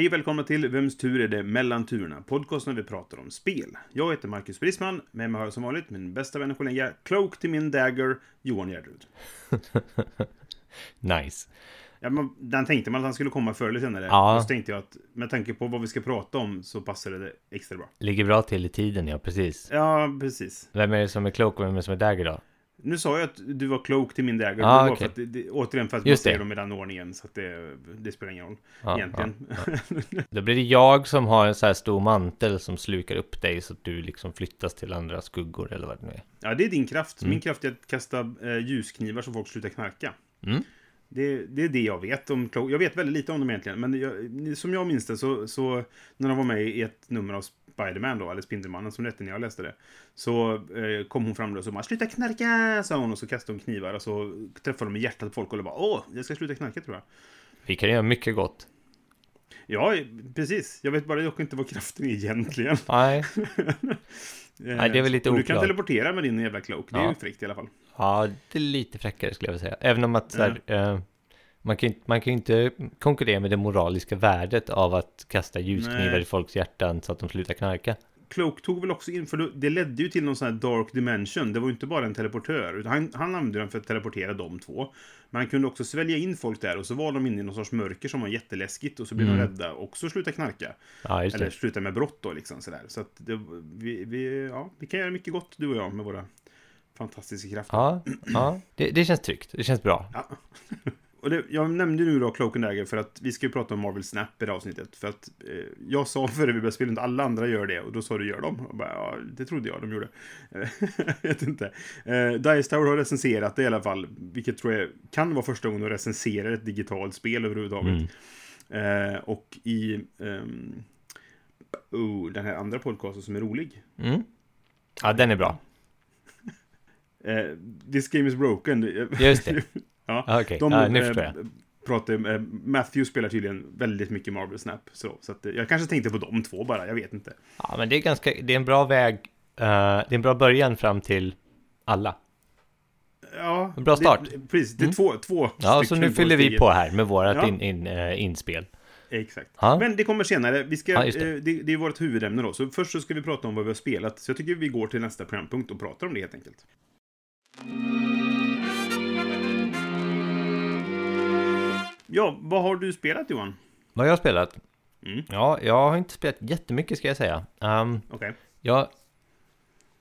Hej och välkomna till Vems tur är det mellan turerna? Podcasten där vi pratar om spel. Jag heter Marcus Brisman, med mig har jag som vanligt min bästa vän och kollega, Cloak till min dagger, Johan Gärderud. nice. Ja, man, den tänkte man att han skulle komma förr eller senare. Ja. Och så tänkte jag att med tanke på vad vi ska prata om så passade det extra bra. Ligger bra till i tiden, ja precis. Ja, precis. Vem är det som är klok och vem är det som är dagger då? Nu sa jag att du var Cloak till min dagger. Ah, för att det, det, återigen för att Just man säger det. dem i den ordningen. Så att det, det spelar ingen roll Ja, egentligen. Då blir det jag som har en så här stor mantel som slukar upp dig så att du liksom flyttas till andra skuggor eller vad det nu är. Ja, det är din kraft. Mm. Min kraft är att kasta eh, ljusknivar så folk slutar knarka. Mm. Det, det är det jag vet om Cloak. Jag vet väldigt lite om dem egentligen. Men jag, som jag minns det så, så när de var med i ett nummer av Spiderman då, eller Spindelmannen som det hette när jag läste det. Så eh, kom hon fram och så bara sluta knarka, sa hon och så kastade hon knivar och så träffade de i hjärtat på folk och bara åh, jag ska sluta knarka tror jag. Vi kan göra mycket gott. Ja, precis. Jag vet bara dock inte vad kraften är egentligen. Nej, Nej, det är väl lite och Du kan oklart. teleportera med din jävla Cloak. Det är Ja. ju fräckt i alla fall. ja, det är lite fräckare skulle jag vilja säga. Även om att så här, eh, man kan man kan inte konkurrera med det moraliska värdet av att kasta ljusknivar Nej. i folks hjärtan så att de slutar knarka. Cloak tog väl också in, för det ledde ju till någon sån här dark dimension. Det var ju inte bara en teleportör, utan han, han använde den för att teleportera de två. Men han kunde också svälja in folk där och så var de inne i någon sorts mörker som var jätteläskigt och så blev de Mm. rädda och så sluta knarka. Ja, just Eller det. sluta med brott då liksom sådär. Så att det, vi, vi, ja, vi kan göra mycket gott du och jag med våra fantastiska krafter. Ja, ja det, det känns tryggt. Det känns bra. Ja. Och det, jag nämnde nu då Cloak and Dagger för att vi ska ju prata om Marvel Snap i det avsnittet. För att eh, jag sa före vi började spela att alla andra gör det och då sa du gör de. Och bara, ja, det trodde jag de gjorde. Eh, jag vet inte. Eh, Dice Tower har recenserat det i alla fall, vilket tror jag kan vara första gången de recenserar ett digitalt spel överhuvudtaget. Mm. Eh, och i ehm, oh, den här andra podcasten som är rolig. Mm. Ja, den är bra. Eh, This game is broken. Just det. ja. Ja, Okej, De ja, nu eh, förstår jag. pratar, eh, Matthew spelar tydligen väldigt mycket Marvel Snap. Så, så att, eh, jag kanske tänkte på de två bara, jag vet inte. Ja, men det är ganska, det är en bra väg, eh, det är en bra början fram till alla. Ja, En bra start. Det, precis, det är Mm. två, två Ja, så nu fyller vi på här med vårat Ja. in, in, eh, inspel. Exakt. Ja. Men det kommer senare. Vi ska, just det. Eh, det, det är vårt huvudämne då. Så först så ska vi prata om vad vi har spelat. Så jag tycker vi går till nästa programpunkt och pratar om det helt enkelt. Ja, vad har du spelat Johan? Vad jag har spelat? Mm. Ja, jag har inte spelat jättemycket ska jag säga. Um, Okej. jag,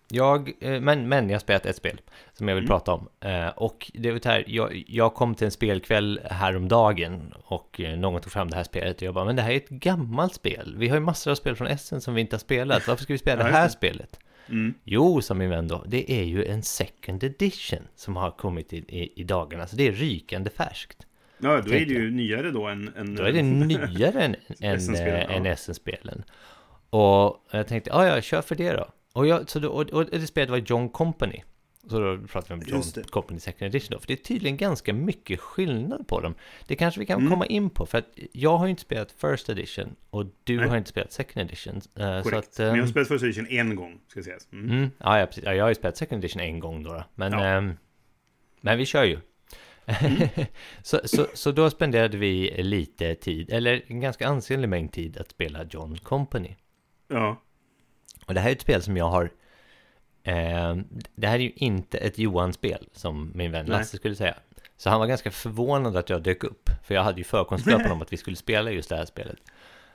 jag, eh, men, men jag har spelat ett spel som jag vill Mm. prata om. Eh, och det var här, jag, jag kom till en spelkväll häromdagen och eh, någon tog fram det här spelet och jag bara, men det här är ett gammalt spel. Vi har ju massor av spel från Essen som vi inte har spelat. Varför ska vi spela det här spelet? Mm. Jo, sa min vän då, det är ju en second edition som har kommit i, i, i dagarna, så det är rykande färskt. Ja, då är det ju nyare då än... än Då är det nyare än, än, SN-spelen, eh, än ja. SN-spelen. Och jag tänkte, ja, ja, kör för det då. Och, jag, så då, och, och det spelet var John Company. Så då pratar vi om John. Company Second Edition då, för det är tydligen ganska mycket skillnad på dem. Det kanske vi kan Mm. komma in på, för att jag har ju inte spelat First Edition och du Nej. har inte spelat Second Edition. så Korrekt. att, Men jag har spelat First Edition en gång, ska sägas. Mm. Mm, ja, ja, precis. Ja, jag har ju spelat Second Edition en gång då. då. Men, Ja. ehm, men vi kör ju. så, så, så då spenderade vi lite tid, eller en ganska ansenlig mängd tid att spela John Company. Ja. Och det här är ett spel som jag har... ehm, det här är ju inte ett Johan-spel, som min vän. Lasse skulle säga. Så han var ganska förvånad att jag dök upp, för jag hade ju förkunskapen om att vi skulle spela just det här spelet.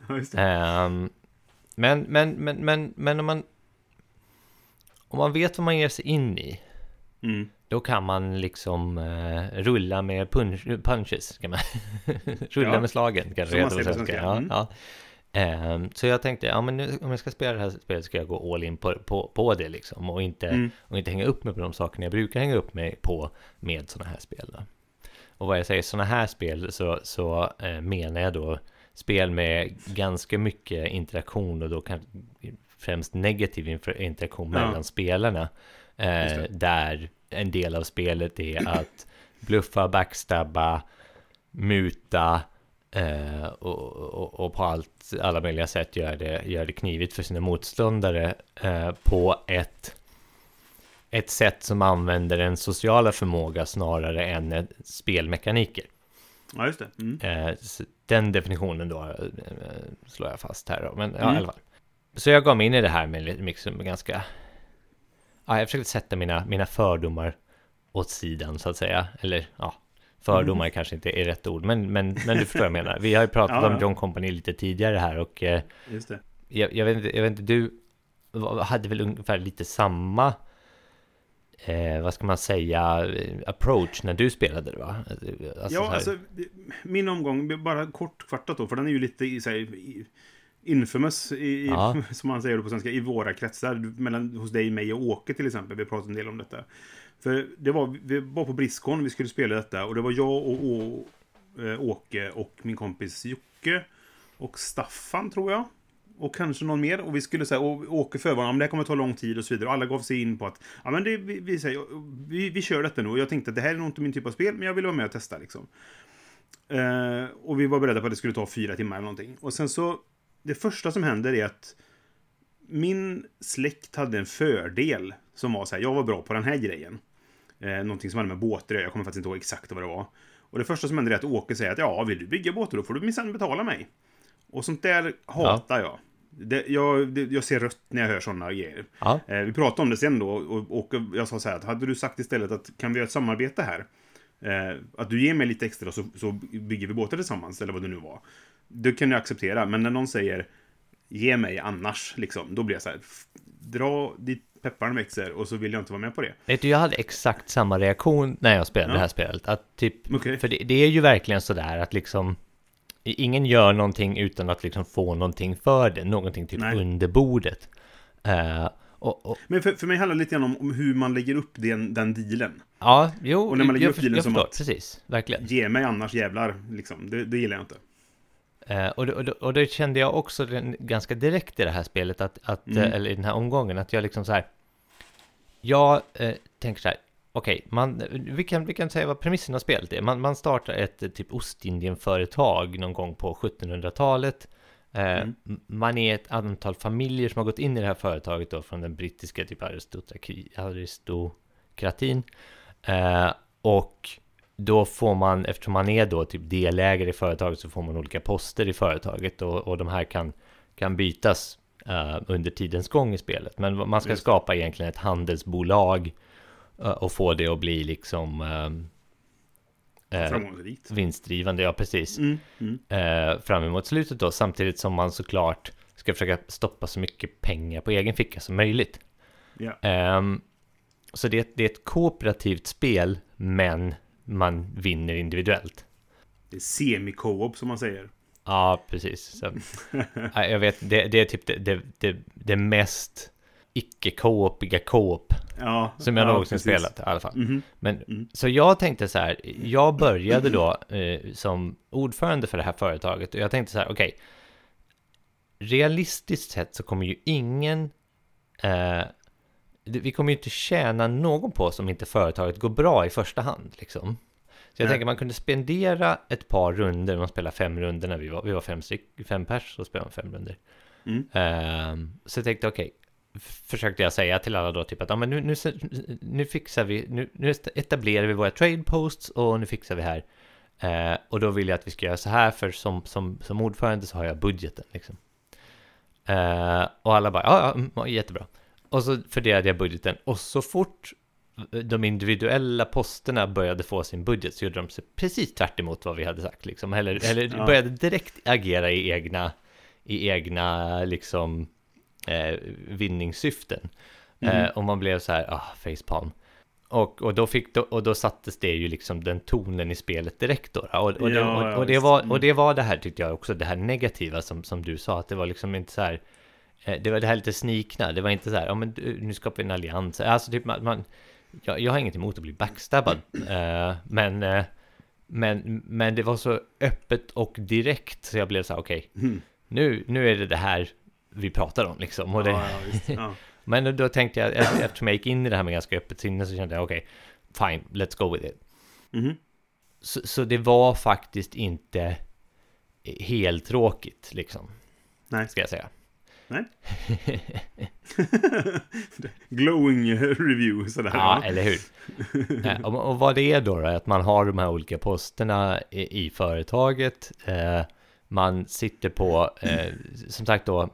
Ja, det. Ehm, men, men, men, men, men om man... Om man vet vad man ger sig in i, Mm. Då kan man liksom eh, rulla med punch, punches. Kan man rulla Ja, med slagen, kanske det heter på. Ja, Mm. ja. Ehm, så jag tänkte, ja men nu, om jag ska spela det här spelet ska jag gå all in på, på, på det liksom. Och inte, Mm. och inte hänga upp mig på de sakerna jag brukar hänga upp mig på med sådana här spel. Då. Och vad jag säger sådana här spel så, så eh, menar jag då spel med ganska mycket interaktion och då kan främst negativ interaktion Ja. mellan spelarna. Eh, där en del av spelet är att bluffa, backstabba, muta eh, och, och, och på allt, alla möjliga sätt gör det, gör det knivigt för sina motståndare eh, på ett, ett sätt som använder en sociala förmåga snarare än spelmekaniker. Ja, just det. Mm. Eh, den definitionen då eh, slår jag fast här då. Men ja, Mm. i alla fall. Så jag gav mig in i det här med liksom ganska... Ja, jag försökte sätta mina, mina fördomar åt sidan så att säga. Eller ja, fördomar kanske inte är rätt ord. Men, men, men du förstår vad jag menar. Vi har ju pratat Ja, om. John Company lite tidigare här och eh, Just det. jag, jag, vet inte, jag vet inte, du hade väl ungefär lite samma eh, vad ska man säga, eh, approach när du spelade det va? Alltså, så ja, alltså, min omgång, bara kortfattat då, för den är ju lite i sig i- infamous, i, Ja. som man säger på svenska, i våra kretsar. Mellan, hos dig, mig och Åke till exempel. Vi pratat en del om detta. För det var, vi var på Briskon, vi skulle spela detta. Och det var jag och, och eh, Åke och min kompis Jocke. Och Staffan, tror jag. Och kanske någon mer. Och vi skulle säga, och Åke förvarnade, om det här kommer ta lång tid och så vidare. Och alla gav sig in på att, ja men det, vi, vi, säger, vi, vi kör detta nu. Och jag tänkte att det här är nog inte min typ av spel, men jag vill vara med och testa liksom. Eh, och vi var beredda på att det skulle ta fyra timmar eller någonting. Och sen så, det första som händer är att min släkt hade en fördel som var så här, jag var bra på den här grejen. Eh, någonting som hade med båtar jag kommer faktiskt inte ihåg exakt vad det var. Och det första som händer är att Åke säger att ja, vill du bygga båtar då får du minsann betala mig. Och sånt där hatar jag. Det, jag. det, jag ser rött när jag hör sådana grejer. ja. Eh, vi pratade om det sen då och, och jag sa så här att hade du sagt istället att kan vi göra ett samarbete här? Eh, att du ger mig lite extra så, så bygger vi båtar tillsammans eller vad det nu var. Det kan jag acceptera, men när någon säger ge mig annars, liksom, då blir jag så här "F- dra dit pepparn växer och så vill jag inte vara med på det. Vet du, jag hade exakt samma reaktion när jag spelade Ja. det här spelet. Att typ, Okej. för det, det är ju verkligen sådär att liksom Ingen gör någonting utan att liksom få någonting för det, någonting typ Nej. under bordet. Eh, och, och, Men för, för mig handlar det lite grann om, om hur man lägger upp den, den dealen. ja, jo, Och när man lägger jag, upp dealen jag som förstår, att- precis, verkligen. Ge mig annars jävlar, liksom. Det, det gillar jag inte. Eh, och, och, och det kände jag också den, ganska direkt i det här spelet, att, att, Mm. eh, eller i den här omgången, att jag liksom så här. Jag eh, tänker så här, okej, man, vi, kan, vi kan säga vad premissen av spelet är. Man, man startar ett eh, typ Ostindien-företag någon gång på 1700-talet. Eh, Mm. Man är ett antal familjer som har gått in i det här företaget då från den brittiska typ aristokrati- aristokratin. Eh, och då får man, eftersom man är då typ delägare i företaget så får man olika poster i företaget och, och de här kan, kan bytas eh, under tidens gång i spelet. Men man ska Just skapa egentligen ett handelsbolag eh, och få det att bli liksom Framgångsrikt. vinstdrivande, ja precis, Mm, mm. fram emot slutet då, samtidigt som man såklart ska försöka stoppa så mycket pengar på egen ficka som möjligt. Ja. Ehm, så det, det är ett kooperativt spel, men man vinner individuellt. Det är semi-co-op som man säger. Ja, precis. Så, ja, jag vet, det, det är typ det, det, det, mest icke-koopiga koop Ja, som jag ja, någonsin precis. spelat i alla fall. Mhm. Men, Mm. Så jag tänkte så här, jag började då eh, som ordförande för det här företaget och jag tänkte så här, okej, realistiskt sett så kommer ju ingen, eh, vi kommer ju inte tjäna någon på oss om inte företaget går bra i första hand, liksom. Så jag Nej. tänker man kunde spendera ett par runder, man spelar fem runder när vi var, vi var fem, fem pers, så spelade man fem runder. Mm. Ehm, så jag tänkte, okej, f- försökte jag säga till alla då, typ att ja, men nu, nu, nu fixar vi, nu, nu etablerar vi våra trade posts och nu fixar vi här. Eh, och då vill jag att vi ska göra så här, för som, som, som ordförande så har jag budgeten. Liksom. Eh, och alla bara, ja, ja, mm, ja, jättebra. Och så fördelade jag budgeten, och så fort de individuella posterna började få sin budget så gjorde de sig precis tvärt emot vad vi hade sagt. Liksom. Eller, eller Ja. började direkt agera i egna, i egna liksom, eh, vinningssyften. Mm. Eh, och man blev så här, ah, facepalm. Och, och, då fick, och då sattes det ju liksom den tonen i spelet direkt då. Och, och, det, Ja, och, ja, och, det var, Mm. och det var det här tyckte jag också, det här negativa som, som du sa, att det var liksom inte så här, det var det här lite snikna, det var inte så här, ja men nu skapar vi en allians. Alltså typ man, man jag, jag har inget emot att bli backstabbad, eh, men, eh, Men, men det var så öppet och direkt så jag blev så här, okej, Mm. nu, nu är det det här vi pratar om liksom. Och det, Ja, ja, visst. Ja. Men då tänkte jag, eftersom jag gick in i det här med ganska öppet sinne så kände jag, okej, fine, let's go with it. Mhm. Så, så det var faktiskt inte helt tråkigt liksom, Nej. ska jag säga. Nej. Glowing review sådär. Ja, eller hur? Och, och vad det är då, då är att man har de här olika posterna i, i företaget. Eh, man sitter på, eh, som sagt då,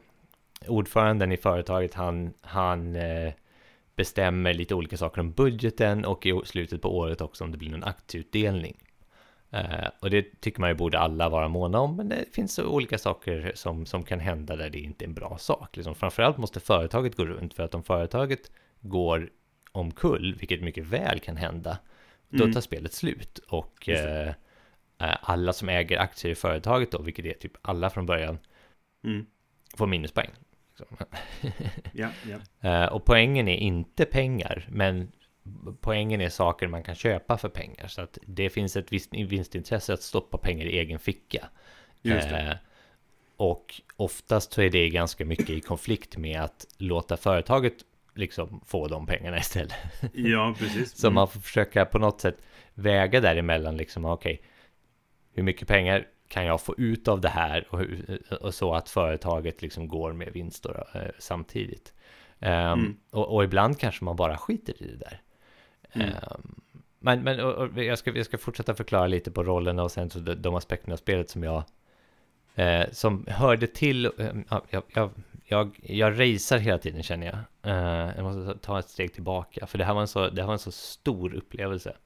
ordföranden i företaget, han, han eh, bestämmer lite olika saker om budgeten och i slutet på året också om det blir någon aktieutdelning. Eh, och det tycker man ju borde alla vara måna om, men det finns så olika saker som, som kan hända där det inte är en bra sak. Liksom, framförallt måste företaget gå runt, för att om företaget går omkull, vilket mycket väl kan hända, då Mm. tar spelet slut. Och eh, eh, alla som äger aktier i företaget då, vilket är typ alla från början, Mm. får minuspoäng. Ja, ja. Eh, och poängen är inte pengar, men poängen är saker man kan köpa för pengar. Så att det finns ett visst vinstintresse att stoppa pengar i egen ficka. Just. Eh, och oftast så är det ganska mycket i konflikt med att låta företaget liksom få de pengarna istället. Ja, precis. Så Mm. man får försöka på något sätt väga däremellan liksom, okej, hur mycket pengar kan jag få ut av det här och, och så att företaget liksom går med vinst då, eh, samtidigt. Ehm, Mm. och, och ibland kanske man bara skiter i det där. Mm. Ehm, men men och, och jag, ska, jag ska fortsätta förklara lite på rollerna och sen så de, de aspekterna av spelet som jag eh, som hörde till. Eh, ja, jag, jag, jag, jag racear hela tiden känner jag. Eh, jag måste ta- ett steg tillbaka för det här var en så, det här var en så stor upplevelse.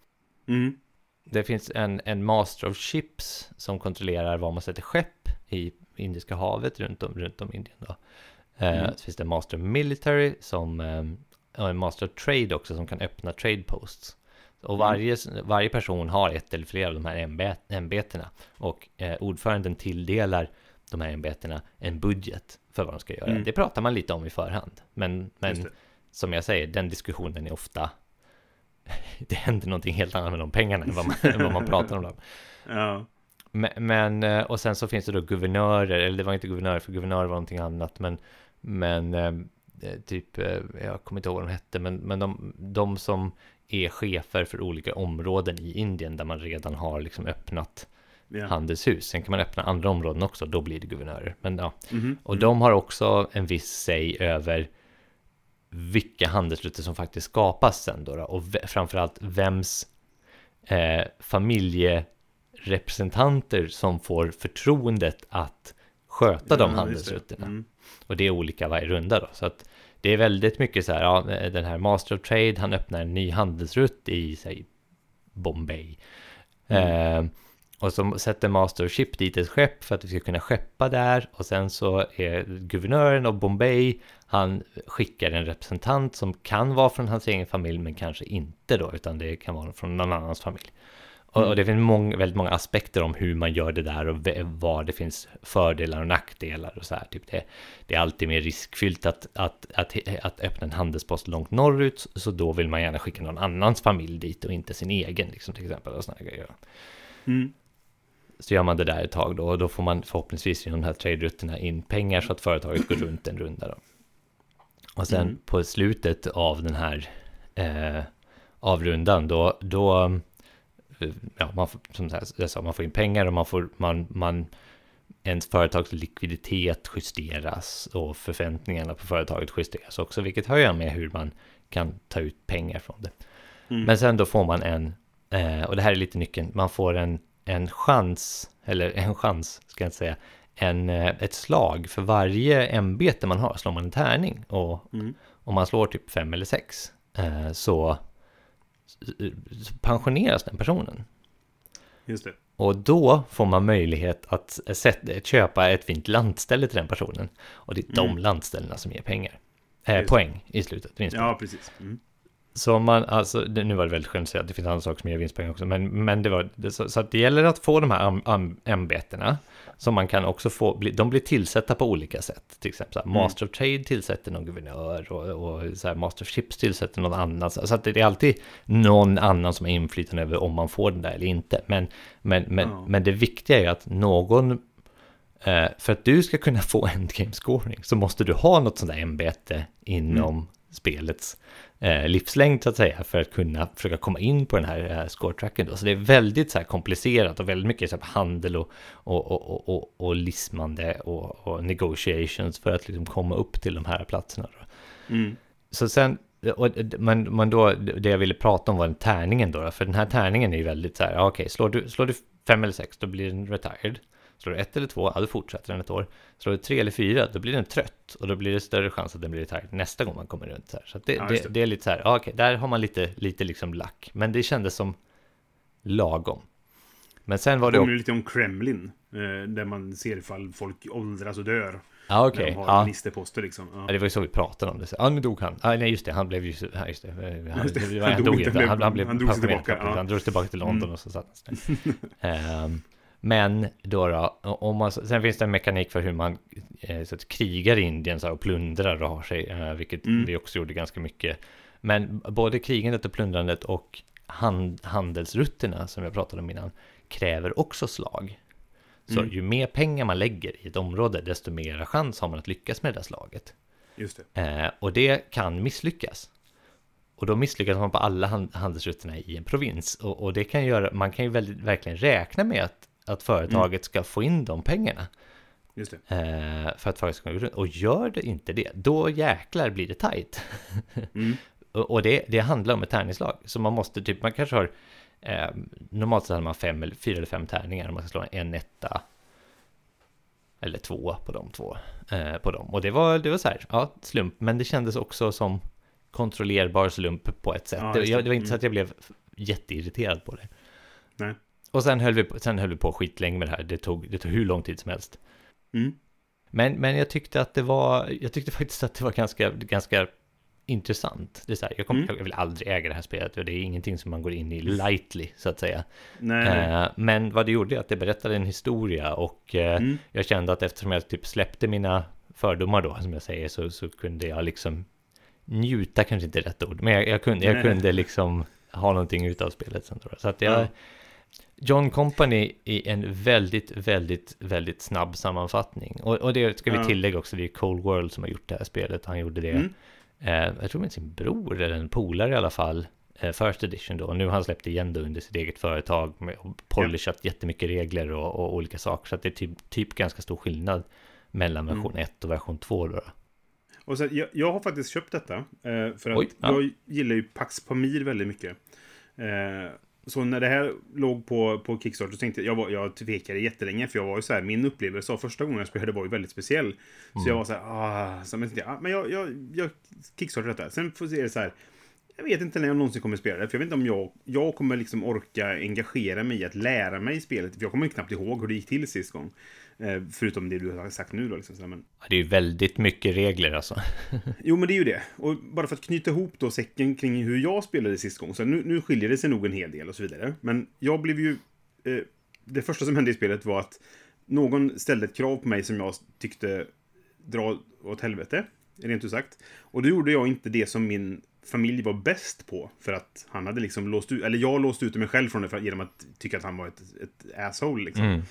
Mm. Det finns en, en master of ships som kontrollerar var man sätter skepp i Indiska havet runt om, runt om Indien. Då. Eh, Mm. Så finns det en master of military som, eh, och en master of trade också som kan öppna trade posts. Och varje, varje person har ett eller flera av de här ämbet, ämbetena. Och eh, ordföranden tilldelar de här ämbetena en budget för vad de ska göra. Mm. Det pratar man lite om i förhand. Men, men som jag säger, den diskussionen är ofta det händer någonting helt annat med de pengarna än vad man, än vad man pratar om dem. Ja. Men, men, eh, och sen så finns det då guvernörer, eller det var inte guvernörer, för guvernörer var någonting annat, men, men eh, typ, eh, jag kommer inte ihåg vad de hette, men, men de, de som är chefer för olika områden i Indien där man redan har liksom öppnat ja. handelshus. Sen kan man öppna andra områden också, då blir det guvernörer. Men ja, Mhm. och de har också en viss säg över vilka handelsrutter som faktiskt skapas sen då, då och framförallt vems eh, familjerepresentanter som får förtroendet att sköta de Ja, det. handelsrutterna. Mm. Och det är olika varje runda då. Så att det är väldigt mycket så här, ja, den här Master of Trade, han öppnar en ny handelsrutt i, säg, Bombay. Eh, och så sätter Master of Ship dit ett skepp för att vi ska kunna skeppa där. Och sen så är guvernören av Bombay, han skickar en representant som kan vara från hans egen familj, men kanske inte då, utan det kan vara från någon annans familj. Och, och det finns många, väldigt många aspekter om hur man gör det där och var det finns fördelar och nackdelar och så här. Typ det, det är alltid mer riskfyllt att, att, att, att öppna en handelspost långt norrut, så då vill man gärna skicka någon annans familj dit och inte sin egen, liksom till exempel. Och såna grejer. Mm. Så gör man det där ett tag då, och då får man förhoppningsvis genom de här trade-rutterna in pengar så att företaget går runt en runda då. Och sen Mm. på slutet av den här eh, avrundan, då, då ja, man får, som jag sa, man får in pengar och man får, man, man, ens företags likviditet justeras och förväntningarna på företaget justeras också, vilket göra med hur man kan ta ut pengar från det. Mm. Men sen då får man en, eh, och det här är lite nyckeln, man får en, en chans, eller en chans ska jag inte säga, en, eh, ett slag för varje ämbete man har, slår man en tärning och Mm. om man slår typ fem eller sex eh, så pensioneras den personen. Just det. Och då får man möjlighet att sätta, köpa ett fint landställe till den personen. Och det är de Mm. landställena som ger pengar. Eh, poäng i slutet. Ja, precis. Mm. Så man, alltså, nu var det väldigt skönt att säga att det finns andra saker som ger vinstpengar också, men, men det var, så, så att det gäller att få de här am- am- ämbetena, som man kan också få, bli, de blir tillsatta på olika sätt, till exempel så här, Master of Trade tillsätter någon guvernör och, och så här, Master of Ships tillsätter någon annan, så, så att det är alltid någon annan som har inflytande över om man får den där eller inte, men, men, men, Ja. men det viktiga är att någon Eh, för att du ska kunna få endgame scoring så måste du ha något sånt där ämbete inom spelets eh, livslängd så att säga för att kunna försöka komma in på den här eh, score-tracken då. Så det är väldigt så här komplicerat och väldigt mycket så här, handel och, och, och, och, och, lismande och, och negotiations för att liksom komma upp till de här platserna. Då. Mm. Så sen, och, men, men då, det jag ville prata om var den tärningen då, för den här tärningen är ju väldigt så här, okej, slår du, slår du fem eller sex, då blir den retired. Slår du ett eller två, ja, då fortsätter den ett år. Slår du tre eller fyra, då blir den trött. Och då blir det större chans att den blir retired nästa gång man kommer runt. Så, här. så att det, Ja, det, det. det är lite så här, ja, okej, där har man lite, lite liksom lack. Men det kändes som lagom. Men sen var Det det lite om Kremlin. eh, Där man ser ifall folk åldras och dör. Ja, När okej. har Ja. ministerposter liksom. Ja, det var ju så vi pratade om det. Ja, nu dog han. Ja, nej, just det. Han blev ju... Ja, just det. Han, Just det. Han Han, dog inte, inte. blev- Han, han blev han drog sig tillbaka, ja. Han drog sig tillbaka till London Mm. och så satt han. Ehm, Men då, då om man, sen finns det en mekanik för hur man eh, så att krigar i Indien så här, och plundrar och har sig, eh, vilket Mm. vi också gjorde ganska mycket. Men både krigandet och plundrandet och hand, handelsrutterna som jag pratade om innan kräver också slag. Så Mm. ju mer pengar man lägger i ett område, desto mer chans har man att lyckas med det där slaget. Just det. Eh, och det kan misslyckas. Och då misslyckas man på alla hand- handelsrutterna i en provins. Och, och det kan göra, man kan ju väldigt, verkligen räkna med att, att företaget ska få in de pengarna. Just det. Eh, för att företaget ska gå runt. Och gör det inte det, då jäklar blir det tajt. Mm. och det, det handlar om ett tärningslag. Så man måste typ, man kanske har, eh, normalt så hade man fem eller fyra eller fem tärningar. Man ska slå en etta. Eller två på de två. Eh, på dem. Och det var, det var så här, ja, slump. Men det kändes också som kontrollerbar slump på ett sätt. Ja, det, det var inte så Mm. att jag blev jätteirriterad på det. Nej. Och sen höll vi på, sen höll vi på skitlänge med det här. Det tog, det tog hur lång tid som helst. Mm. Men, men jag tyckte att det var, jag tyckte faktiskt att det var ganska, ganska intressant. Det är så här, jag, kommer, Mm. jag vill aldrig äga det här spelet och det är ingenting som man går in i lightly, så att säga. Eh, men vad det gjorde är att det berättade en historia och eh, Mm. jag kände att eftersom jag typ släppte mina fördomar då, som jag säger, så, så kunde jag liksom njuta, kanske inte är rätt ord, men jag, jag, kunde, jag kunde liksom ha någonting utav spelet sen då. Så att jag, Ja. John Company i en väldigt, väldigt, väldigt snabb sammanfattning. Och, och det ska vi Ja. tillägga också, det är Cold World som har gjort det här spelet. Han gjorde det, Mm. eh, jag tror med sin bror eller en polare i alla fall, eh, First Edition då. Och nu har han släppt igen det under sitt eget företag med och polishat jättemycket regler och, och olika saker. Så att det är typ, typ ganska stor skillnad mellan Mm. version 1 och version 2 då. Och så, jag, jag har faktiskt köpt detta. Eh, för att Oj, ja. jag gillar ju Pax Pamir väldigt mycket. Eh, så när det här låg på, på Kickstarter så tänkte jag, jag, var, jag tvekade jättelänge för jag var ju så här, min upplevelse av första gången jag spelade var ju väldigt speciell. Så Mm. jag var så här, ah, så men, tänkte jag, ah, men jag, jag, jag kickstartar detta. Sen får se det så här, jag vet inte när jag någonsin kommer spela det, för jag vet inte om jag, jag kommer liksom orka engagera mig i att lära mig spelet, för jag kommer knappt ihåg hur det gick till sist gång. Eh, förutom det du har sagt nu då. Liksom, men, Ja, Det är ju väldigt mycket regler alltså. Jo, men det är ju det. Och bara för att knyta ihop då säcken kring hur jag spelade sist gång. Så nu, nu skiljer det sig nog en hel del och så vidare. Men jag blev ju... Eh, det första som hände i spelet var att någon ställde ett krav på mig som jag tyckte dra åt helvete. Rent ut sagt. Och då gjorde jag inte det som min familj var bäst på. För att han hade liksom låst ut... Eller jag låste ut mig själv från det för, genom att tycka att han var ett, ett asshole liksom. Mm.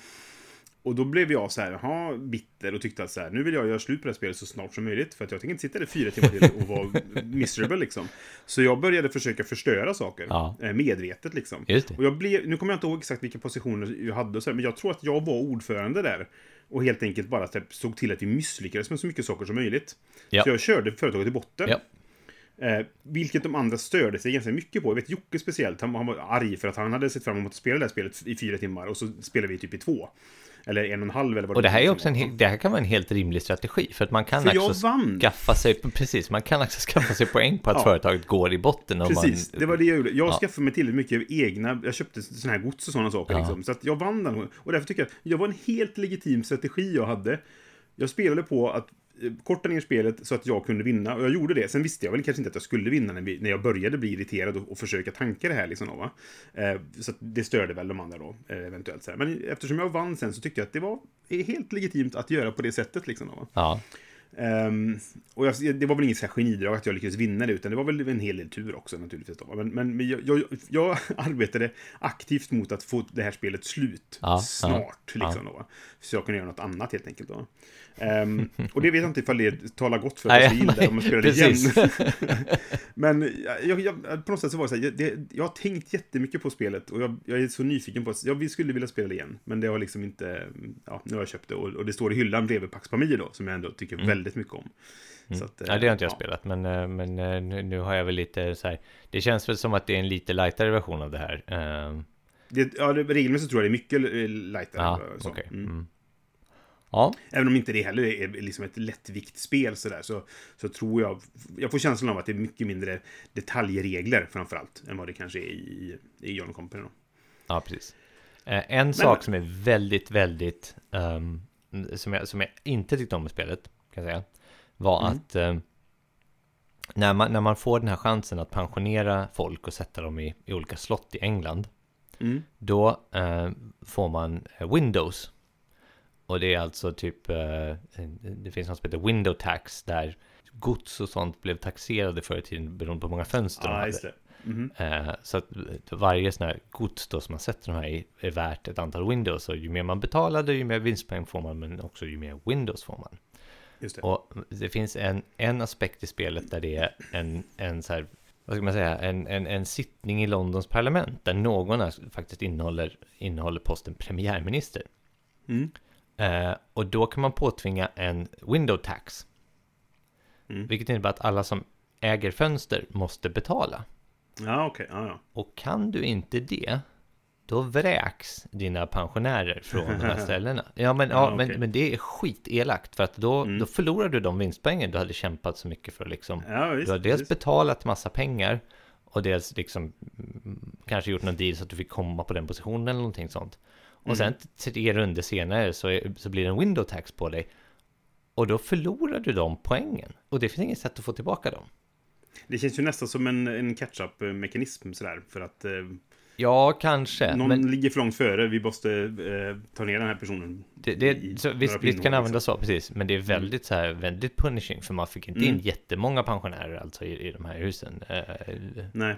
Och då blev jag så här, jaha, bitter och tyckte att så här, nu vill jag göra slut på det här spelet så snart som möjligt. För att jag tänker inte sitta där fyra timmar till och vara miserable liksom. Så jag började försöka förstöra saker. Ja. eh, Medvetet liksom. Och jag blev, nu kommer jag inte ihåg exakt vilka positioner jag hade och så här, men jag tror att jag var ordförande där. Och helt enkelt bara typ, såg till att vi misslyckades med så mycket saker som möjligt. Ja. Så jag körde företaget i botten. Ja. Eh, vilket de andra störde sig ganska mycket på. Jag vet Jocke speciellt, han, han var arg för att han hade sett fram emot att spela det här spelet i fyra timmar och så spelade vi typ i två. Eller en och en halv eller vad Och det här är också en, det här kan vara en helt rimlig strategi för att man kan För också skaffa sig, precis, man kan också skaffa sig poäng på att Ja. företaget går i botten. Om Precis, man, det var det jag gjorde. Jag Ja. skaffade mig tillräckligt mycket egna, jag köpte sådana här gods och sådana saker Ja. liksom. Så att jag vann den. Och därför tycker jag jag var en helt legitim strategi jag hade. Jag spelade på att korta ner spelet så att jag kunde vinna. Och jag gjorde det. Sen visste jag väl kanske inte att jag skulle vinna när, vi, när jag började bli irriterad och, och försöka tanka det här. Liksom, då, va? Eh, så att det störde väl de andra då, eh, eventuellt. Så här. Men eftersom jag vann sen så tyckte jag att det var helt legitimt att göra på det sättet. Liksom, då, va? Ja, Ehm, och jag, det var väl inget så här genidrag att jag lyckades vinna det, utan det var väl en hel del tur också naturligtvis. Då. Men, men, men jag, jag, jag arbetade aktivt mot att få det här spelet slut Ja, snart. ja, liksom, Då. Så jag kunde göra något annat helt enkelt. Då. Ehm, och det vet jag inte ifall det talar gott för att jag det om jag spelar det precis. igen. men jag, jag, på något sätt så var det så här, jag, det, jag har tänkt jättemycket på spelet och jag, jag är så nyfiken på det. Jag skulle vilja spela det igen, men det har liksom inte, ja, nu har jag köpt det och, och det står i hyllan bredvid Pax Pamir då, som jag ändå tycker väldigt mycket om. Så att, Mm. ja det har inte jag ja. spelat, men, eh, men eh, nu, nu har jag väl lite så här, det känns väl som att det är en lite lightare version av det här. Eh, Det, ja, regelmässigt tror jag det är mycket eh, lightare. Ja, så. okej. Mm. Mm. Ja, Även om inte det heller är liksom ett lättviktspel sådär, så, så tror jag... Jag får känslan av att det är mycket mindre detaljregler framförallt än vad det kanske är i, i John Company. Då. ja precis. Eh, en sak som är väldigt, väldigt, ehm, som, jag, som jag inte tyckte om med spelet, kan jag säga, var Mm. att ehm, när, man, när man får den här chansen att pensionera folk och sätta dem i, i olika slott i England, Mm. Då eh, får man eh, Windows. Och det är alltså typ, eh, det finns något som heter Window Tax där gods och sånt blev taxerade förr i tiden beroende på hur många fönster de Ja, hade. Mhm. Eh, så att varje sån här gods då som man sätter de här i är värt ett antal Windows. Och ju mer man betalade, ju mer vinstpoäng får man, men också ju mer Windows får man. Just det. Och det finns en, en aspekt i spelet där det är en, en så här, vad ska man säga, en, en, en sittning i Londons parlament där någon är, faktiskt innehåller, innehåller posten premiärminister. Mm. Eh, och då kan man påtvinga en window tax. Mm. Vilket innebär att alla som äger fönster måste betala. Ja, okej. Ja, ja. Och kan du inte det, då vräks dina pensionärer från de här ställena. Ja, men, ja, Ja, men, men det är skitelakt för att då, Mm. då förlorar du de vinstpoängen du hade kämpat så mycket för. Liksom. ja visst, du har dels visst. betalat massa pengar och dels liksom mm, kanske gjort någon deal så att du fick komma på den positionen eller någonting sånt. Och Mm. sen tre runder senare så, är, så blir det en window tax på dig. Och då förlorar du de poängen. Och det finns inget sätt att få tillbaka dem. Det känns ju nästan som en, en catch-up-mekanism sådär. För att eh, Ja, kanske. någon Men ligger för långt före. Vi måste eh, ta ner den här personen. det, det, i så, visst, visst pinnhål, kan det användas liksom. så, precis. Men det är väldigt så här, väldigt punishing. För man fick inte in Mm. jättemånga pensionärer alltså i, i de här husen. Eh, Nej.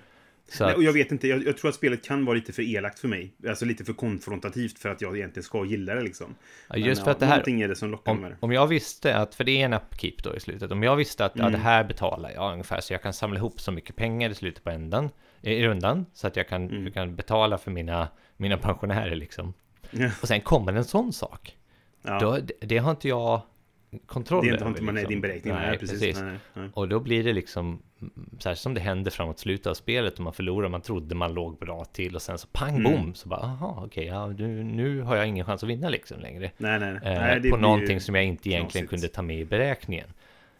Så Nej, att, och jag vet inte, jag, jag tror att spelet kan vara lite för elakt för mig. Alltså lite för konfrontativt för att jag egentligen ska gilla det liksom. ja, just Men, för ja, att det här, är det som lockar med Om, det. om jag visste att, för det är en upkeep då i slutet, om jag visste att ja, Mm. det här betalar jag ungefär så jag kan samla ihop så mycket pengar i slutet på ändan, i rundan, så att jag kan, Mm. jag kan betala för mina, mina pensionärer liksom. Ja. Och sen kommer en sån sak, Ja. då, det, det har inte jag kontroll det är inte, har över, inte man i liksom. din beräkning. Nej, precis. Nej, nej. Och då blir det liksom, här som det händer framåt slutet av spelet och man förlorar, man trodde man låg bra till och sen så pang Mm. bom, så bara aha, okej, ja, nu, nu har jag ingen chans att vinna liksom längre. nej, nej. Eh, nej det på någonting som jag inte egentligen knasigt. kunde ta med i beräkningen.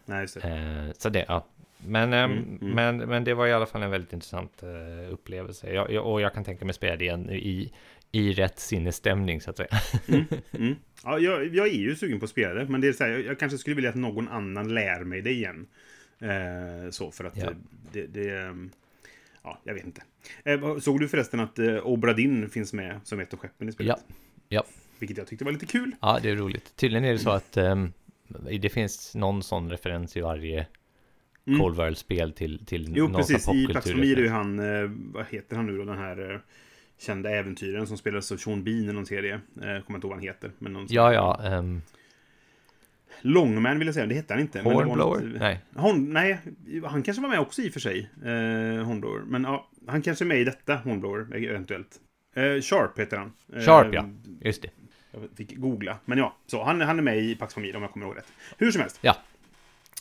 Nej, just det. Eh, så det, ja. Men, ehm, Mm, mm. Men, men det var i alla fall en väldigt intressant eh, upplevelse. Jag, jag, och jag kan tänka mig spela det igen i, i rätt sinnesstämning så att säga. Mm. Ja, jag, jag är ju sugen på att spela det, men det är så här, jag, kanske skulle vilja att någon annan lär mig det igen. Eh, så, för att Ja. eh, det... det ehm, ja, jag vet inte. Eh, såg du förresten att Obradin finns med som ett av skeppen i spelet? Ja. Ja. Vilket jag tyckte var lite kul. Ja, det är roligt. Tydligen är det så att ehm, det finns någon sån referens i varje Mm. Cold World-spel till, till Jo, precis. I Pax Famir är ju han, eh, vad heter han nu då, den här eh, kända äventyren som spelades av Sean Bean i någon serie. Eh, kommer inte ihåg vad han heter. Men någon Ja, ja. Um, Longman vill jag säga, det hette han inte. Hornblower? något- Nej. Horn, nej, han kanske var med också i och för sig. Eh, Hornblower. Men ja, han kanske är med i detta Hornblower, eventuellt. Eh, Sharp heter han. Eh, Sharp, ja. Just det. Jag fick googla. Men ja, så han, han är med i Pax Famir om jag kommer ihåg rätt. Hur som helst.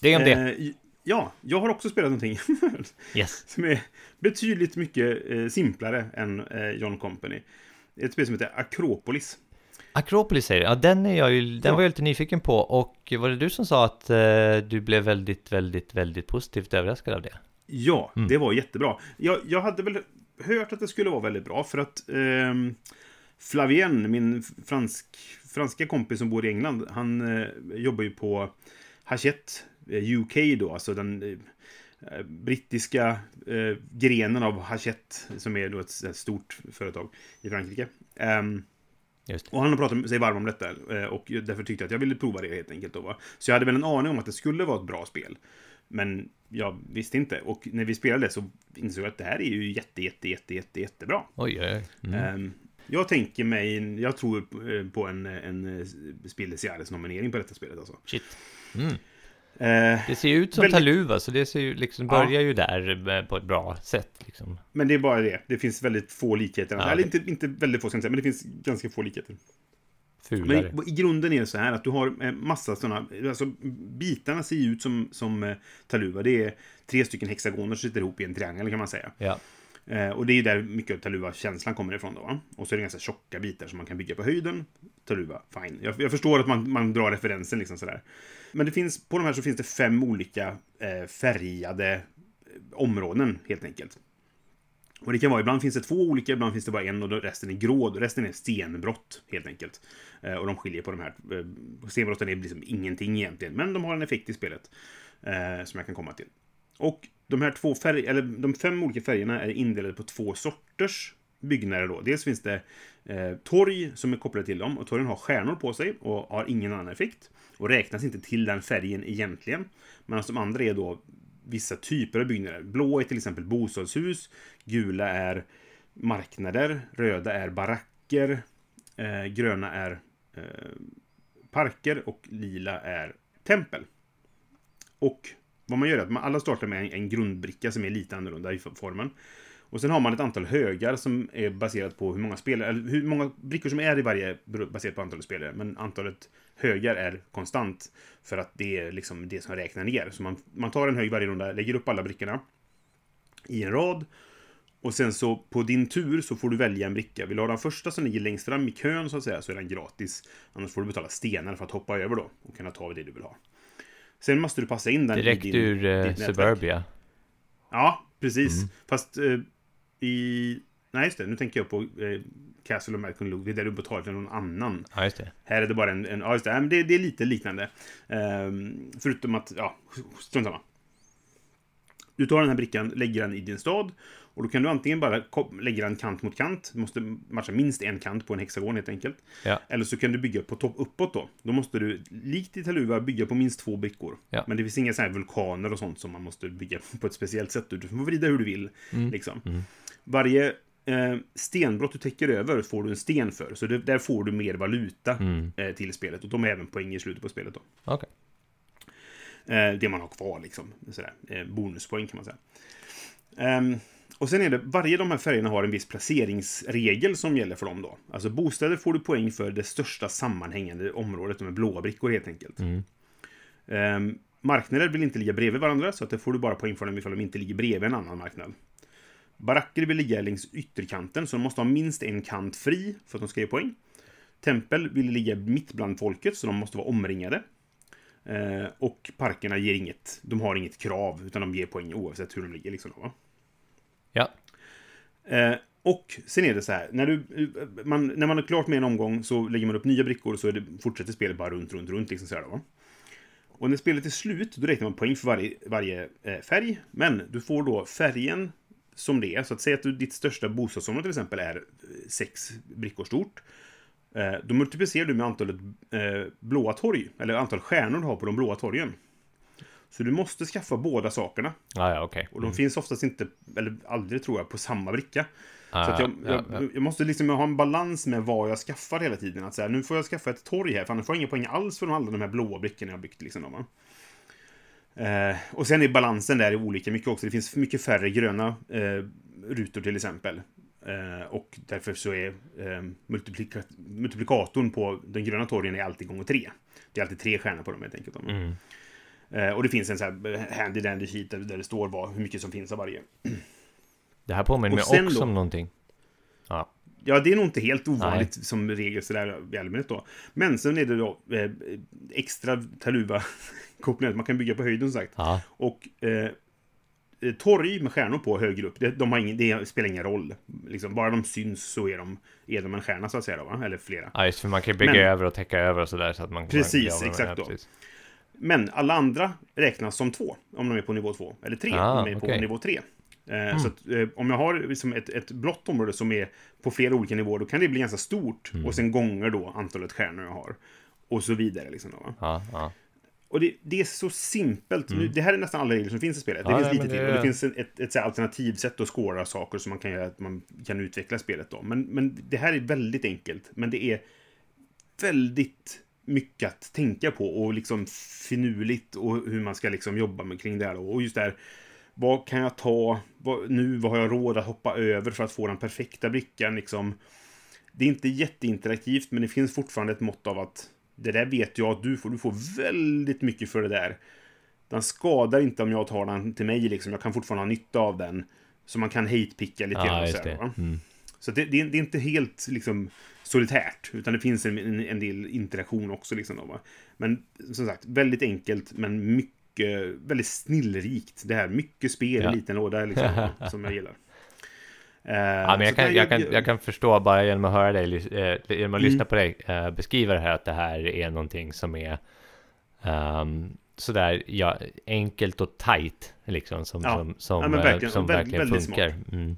Det är om det. Eh, ja, jag har också spelat någonting Yes. som är betydligt mycket eh, simplare än eh, John Company. Ett spel som heter Akropolis. Akropolis säger du. Ja, den är jag ju, den Ja. var jag lite nyfiken på. Och var det du som sa att eh, du blev väldigt, väldigt, väldigt positivt överraskad av det? Ja, Mm. det var jättebra. Jag, jag hade väl hört att det skulle vara väldigt bra för att ehm, Flavien, min fransk, franska kompis som bor i England, han eh, jobbar ju på Hachette eh, UK då, alltså den eh, brittiska eh, grenen av Hachette, som är då ett, ett stort företag i Frankrike. Just. och han har pratat sig varm om detta eh, och därför tyckte jag att jag ville prova det helt enkelt. Då, va? Så jag hade väl en aning om att det skulle vara ett bra spel. Men jag visste inte. Och när vi spelade så insåg jag att det här är ju jätte, jätte, jätte, jätte, jättebra. Oj, oj. Mm. Ehm, jag tänker mig, jag tror eh, på en, en eh, Spiel des Jahres nominering på detta spelet alltså. Shit. Mm. Eh, Det ser ju ut som Väldigt- Taluva, så det ser ju liksom, Ja. börjar ju där på ett bra sätt. Liksom. men det är bara det. Det finns väldigt få likheter. Ja, Eller inte, inte väldigt få, ska jag säga, men det finns ganska få likheter. Fulare. Men i, i grunden är det så här att du har eh, massa sådana, alltså bitarna ser ju ut som, som eh, Taluva. Det är tre stycken hexagoner som sitter ihop i en triangel kan man säga. Ja. Eh, och det är ju där mycket av Taluva-känslan kommer ifrån då. Va? Och så är det ganska tjocka bitar som man kan bygga på höjden. Taruva. fine. Jag, jag förstår att man, man drar referensen liksom sådär. Men det finns, på de här så finns det fem olika eh, färgade eh, områden helt enkelt. Och det kan vara, ibland finns det två olika, ibland finns det bara en och resten är grå. och Resten är stenbrott helt enkelt. Eh, och de skiljer på de här. Eh, stenbrotten är liksom ingenting egentligen, men de har en effekt i spelet. Eh, som jag kan komma till. Och de här två färg, eller de fem olika färgerna är indelade på två sorters byggnader då. Dels finns det eh, torg som är kopplade till dem och torgen har stjärnor på sig och har ingen annan effekt. Och räknas inte till den färgen egentligen. Medan de andra är då vissa typer av byggnader. Blå är till exempel bostadshus, gula är marknader, röda är baracker, eh, gröna är eh, parker och lila är tempel. Och vad man gör är att man alla startar med en, en grundbricka som är lite annorlunda i formen. Och sen har man ett antal högar som är baserat på hur många spelare, eller hur många brickor som är i varje baserat på antalet spelare. Men antalet högar är konstant för att det är liksom det som räknar ner. Så man, man tar en hög varje runda, lägger upp alla brickorna i en rad. Och sen så på din tur så får du välja en bricka. Vill du ha den första som ligger längst fram i kön så att säga så är den gratis. Annars får du betala stenar för att hoppa över då och kunna ta det du vill ha. Sen måste du passa in den Direkt i din, ur eh. Suburbia. Ja, precis. Mm. Fast eh, i... Nej, just det. Nu tänker jag på eh, Castle of Malcolm Luke. Det är där du betalar till någon annan. Ja, just det. Här är det bara en... en ja, just det. Ja, men det, det är lite liknande. Ehm, förutom att... Ja, strunt samma. Du tar den här brickan, lägger den i din stad. Och då kan du antingen bara lägga den kant mot kant. Du måste matcha minst en kant på en hexagon helt enkelt. Ja. Eller så kan du bygga på topp uppåt då. Då måste du, likt i Taluva, bygga på minst två brickor. Ja. Men det finns inga så här vulkaner och sånt som man måste bygga på ett speciellt sätt. Du får vrida hur du vill. Mm. Liksom. Varje eh, stenbrott du täcker över får du en sten för. Så det, där får du mer valuta Mm. eh, till spelet. Och de är även poäng i slutet på spelet då. Okej. Eh, det man har kvar liksom. Sådär. Eh, bonuspoäng kan man säga. Ehm, och sen är det, varje de här färgerna har en viss placeringsregel som gäller för dem då. Alltså bostäder får du poäng för det största sammanhängande området, de är blåa brickor helt enkelt. Mm. Ehm, marknader vill inte ligga bredvid varandra, så att det får du bara poäng för dem ifall de inte ligger bredvid en annan marknad. Baracker vill ligga längs ytterkanten, så de måste ha minst en kant fri för att de ska ge poäng. Tempel vill ligga mitt bland folket, så de måste vara omringade. Eh, och parkerna ger inget, de har inget krav, utan de ger poäng oavsett hur de ligger. Liksom, va? Ja. Eh, och sen är det så här, när, du, man, när man är klart med en omgång så lägger man upp nya brickor och så är det, fortsätter spelet bara runt, runt, runt. Liksom så här, va? Och när spelet är slut, då räknar man poäng för varje, varje eh, färg. Men du får då färgen som det är. Så att säga att du, ditt största bostadsområde till exempel är eh, sex brickor stort. Eh, då multiplicerar du med antalet eh, blåa torg, eller antal stjärnor du har på de blåa torgen. Så du måste skaffa båda sakerna. Ja, ja, okej. Och de finns oftast inte, eller aldrig tror jag, på samma bricka. Ah, så jag, ja, ja. jag, måste liksom ha en balans med vad jag skaffar hela tiden. Att säga, nu får jag skaffa ett torg här, för annars får jag inga poäng alls för alla de här blåa brickorna jag har byggt. Liksom, då? Eh, och sen är balansen där olika mycket också. Det finns mycket färre gröna eh, rutor till exempel. Eh, och därför så är eh, multiplika multiplikatorn på den gröna torgen är alltid gånger tre. Det är alltid tre stjärnor på dem helt enkelt. Mm. Eh, och det finns en sån här handy dandy sheet där, där det står vad, hur mycket som finns av varje. Det här påminner mig också då- om någonting. Ja. Det är nog inte helt ovanligt som regel sådär i allmänhet då. Men sen är det då eh, extra Taluva-kopplingar. Man kan bygga på höjden som sagt. Ja. Och eh, torg med stjärnor på högre upp, det, de har ingen, det spelar ingen roll. Liksom, bara de syns så är de, är de en stjärna så att säga. Då, va? Eller flera. ja, just för man kan bygga Men- över och täcka över och sådär så att man Precis, man, exakt då. precis. Men alla andra räknas som två om de är på nivå två. Eller tre Ah, om de är på okej. nivå tre. Eh, Så att, eh, om jag har liksom ett, ett blått område som är på flera olika nivåer, då kan det bli ganska stort. Mm. Och sen gånger då antalet stjärnor jag har. Och så vidare. Liksom då? Ja, ja. Och det, det är så simpelt. Nu, det här är nästan alla regler som finns i spelet. Det Mm. Ja, finns nej, lite till. det- Och det finns ett, ett, så här alternativsätt att skåra saker som man kan göra att man kan utveckla spelet då. Men, men det här är väldigt enkelt. Men det är väldigt mycket att tänka på och liksom finurligt och hur man ska liksom jobba med kring det här. då. Och just det här, vad kan jag ta vad, nu? Vad har jag råd att hoppa över för att få den perfekta brickan? Liksom, det är inte jätteinteraktivt, men det finns fortfarande ett mått av att det där vet jag att du får. Du får väldigt mycket för det där. Den skadar inte om jag tar den till mig, liksom. Jag kan fortfarande ha nytta av den. Så man kan hate-picka lite grann. just så, det. Mm. så det, det, är, det är inte helt liksom, solitärt, utan det finns en, en, en del interaktion också. Liksom, då? Men som sagt, väldigt enkelt, men mycket, väldigt snillrikt. Det här, mycket spel i Ja. liten låda, liksom, som jag gillar. Eh, Ja, men jag kan, jag, kan, jag kan förstå bara genom att höra dig, eh, genom att Mm. lyssna på dig eh, beskriva det här att det här är någonting som är um, sådär ja, enkelt och tight liksom som, Ja. som, som, Ja, eh, verkligen. som verkligen funkar. Mm.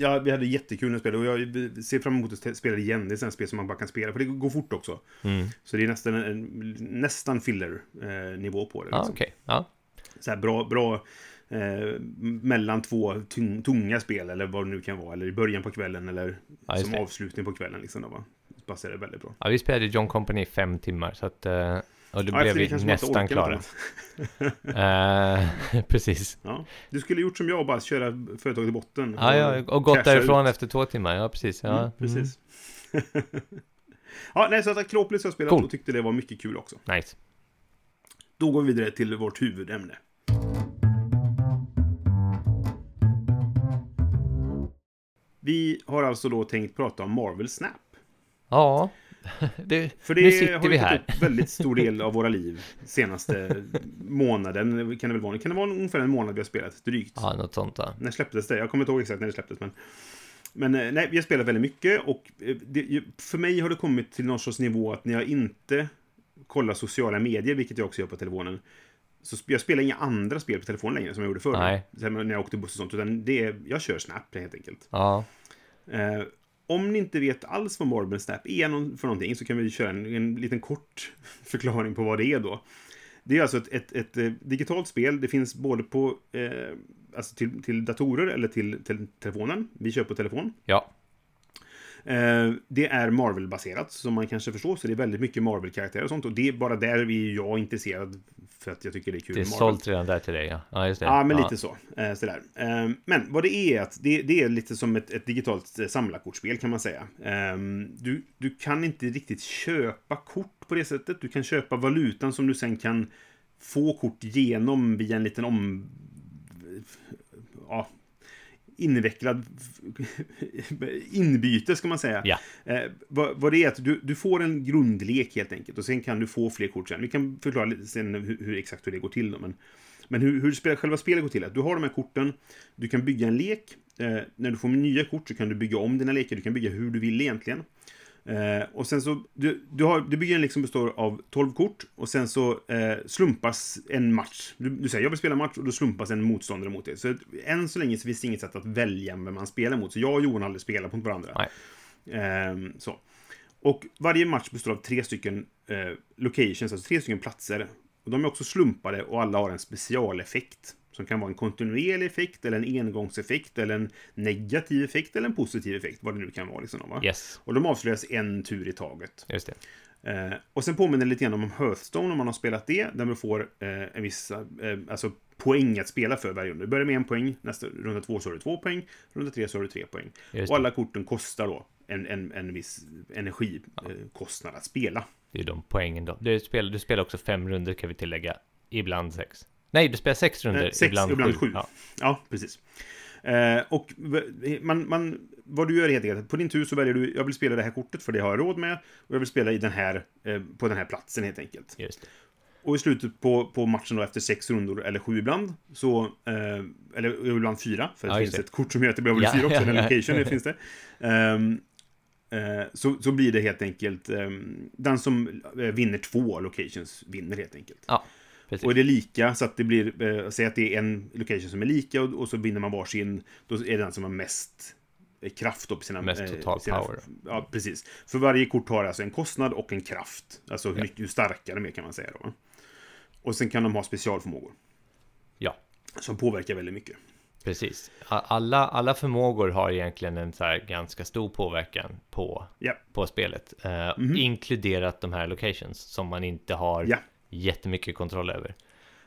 Ja, vi hade jättekul när vi spelade och jag ser fram emot att spela igen. Det är ett spel som man bara kan spela, för det går fort också. Mm. Så det är nästan, nästan filler-nivå på det. Liksom. okej. Ja. Så här bra, bra eh, mellan två tung, tunga spel, eller vad det nu kan vara. Eller i början på kvällen, eller just som det. avslutning på kvällen. Liksom, då, va? Passar det väldigt bra. ja, vi spelade John Company i fem timmar, så att eh, och då Ja, blev vi nästan klara. annat. Eh, precis. Ja. Du skulle gjort som jag, bara köra företaget i botten. Ja, ja, och gått därifrån ut. efter två timmar. Ja, precis. Ja, Mm, precis. ja, nej, så att Akropolis har spelat Cool. och tyckte det var mycket kul också. Mm. Nice. Då går vi vidare till vårt huvudämne. Vi har alltså då tänkt prata om Marvel Snap. Ja, det, För det nu sitter har vi här. upp väldigt stor del av våra liv senaste månaden. Kan det väl vara? Kan det vara ungefär en månad vi har spelat? Drygt. Ja, något sånt. Ja. När släpptes det? Jag kommer inte ihåg exakt när det släpptes, men... Men eh, nej, vi har spelat väldigt mycket och eh, det, för mig har det kommit till någon sorts nivå att när jag inte kollar sociala medier, vilket jag också gör på telefonen, så jag spelar inga andra spel på telefonen längre som jag gjorde förr. Nej. När jag åkte buss och sånt, utan det är, jag kör Snap helt enkelt. ja. Om ni inte vet alls vad Marble Snap är för någonting så kan vi köra en, en liten kort förklaring på vad det är då. Det är alltså ett, ett, ett, eh, digitalt spel. Det finns både på eh, alltså till, till datorer eller till, till telefonen. Vi kör på telefon. ja. Eh, det är Marvel-baserat, som man kanske förstår, så det är väldigt mycket Marvel-karaktärer och sånt. Och det är bara där är jag intresserad, för att jag tycker det är kul Det är Marvel. sålt redan där till dig, ja. Ja, just det. Ja, men lite så. Eh, sådär. Eh, men vad det är, att det, det är lite som ett, ett digitalt samlarkortspel kan man säga. Eh, du, du kan inte riktigt köpa kort på det sättet. Du kan köpa valutan som du sen kan få kort genom via en liten om... Ja, invecklad inbyte ska man säga. Ja. Eh, vad, vad det är att du, du får en grundlek helt enkelt och sen kan du få fler kort sen. Vi kan förklara lite sen hur, hur exakt hur det går till då, men men hur, hur spel, själva spelet går till att du har de här korten, du kan bygga en lek. Eh, när du får nya kort så kan du bygga om dina lekar, du kan bygga hur du vill egentligen. Eh, och sen så, du, du, har, du bygger en lek som består av 12 kort och sen så eh, slumpas en match. Du, du säger jag vill spela match och då slumpas en motståndare mot dig. Så än så länge så finns det inget sätt att välja vem man spelar mot. Så jag och Johan har aldrig spelat mot varandra. Ehm, så. Och varje match består av tre stycken eh, locations, alltså tre stycken platser. Och de är också slumpade och alla har en specialeffekt. Som kan vara en kontinuerlig effekt, eller en engångseffekt, eller en negativ effekt, eller en positiv effekt. Vad det nu kan vara. Liksom, va? Yes, Och de avslöjas en tur i taget. just det. Eh, och sen påminner det lite grann om Hearthstone om man har spelat det. Där man får eh, en viss eh, alltså poäng att spela för varje runda. Du börjar med en poäng, nästa runda två så har du två poäng, runda tre så har du tre poäng. Och alla korten kostar då en, en, en viss energikostnad kostnad att spela. Det är de poängen då. Du spelar, du spelar också fem runder kan vi tillägga. Ibland sex. Nej, du spelar sex runder, Eh, sex, ibland, ibland sju. sju. Ja. Ja, precis. Eh, och man, man, vad du gör helt enkelt, på din tur så väljer du, jag vill spela det här kortet för det har jag råd med. Och jag vill spela i den här, eh, på den här platsen helt enkelt. Just det. Och i slutet på, på matchen då efter sex rundor, eller sju ibland, så, eh, eller ibland fyra, för det Ja, finns det. ett kort som gör att det blir Ja, fyra också, ja, en ja. location, det finns det. Ehm, eh, så, så blir det helt enkelt, ehm, den som eh, vinner två locations vinner helt enkelt. Ja. Precis. Och är det lika, så att det blir, eh, säg att det är en location som är lika och, och så vinner man varsin, då är det den som har mest eh, kraft då på sina... Mest eh, total sina, power. Ja, precis. För varje kort har alltså en kostnad och en kraft. Alltså hur, Ja. mycket, hur starkare de är kan man säga då. Och sen kan de ha specialförmågor. Ja, Som påverkar väldigt mycket. precis. Alla, alla förmågor har egentligen en så här ganska stor påverkan på, Ja, på spelet. Eh, Inkluderat de här locations som man inte har Ja. Jättemycket kontroll över.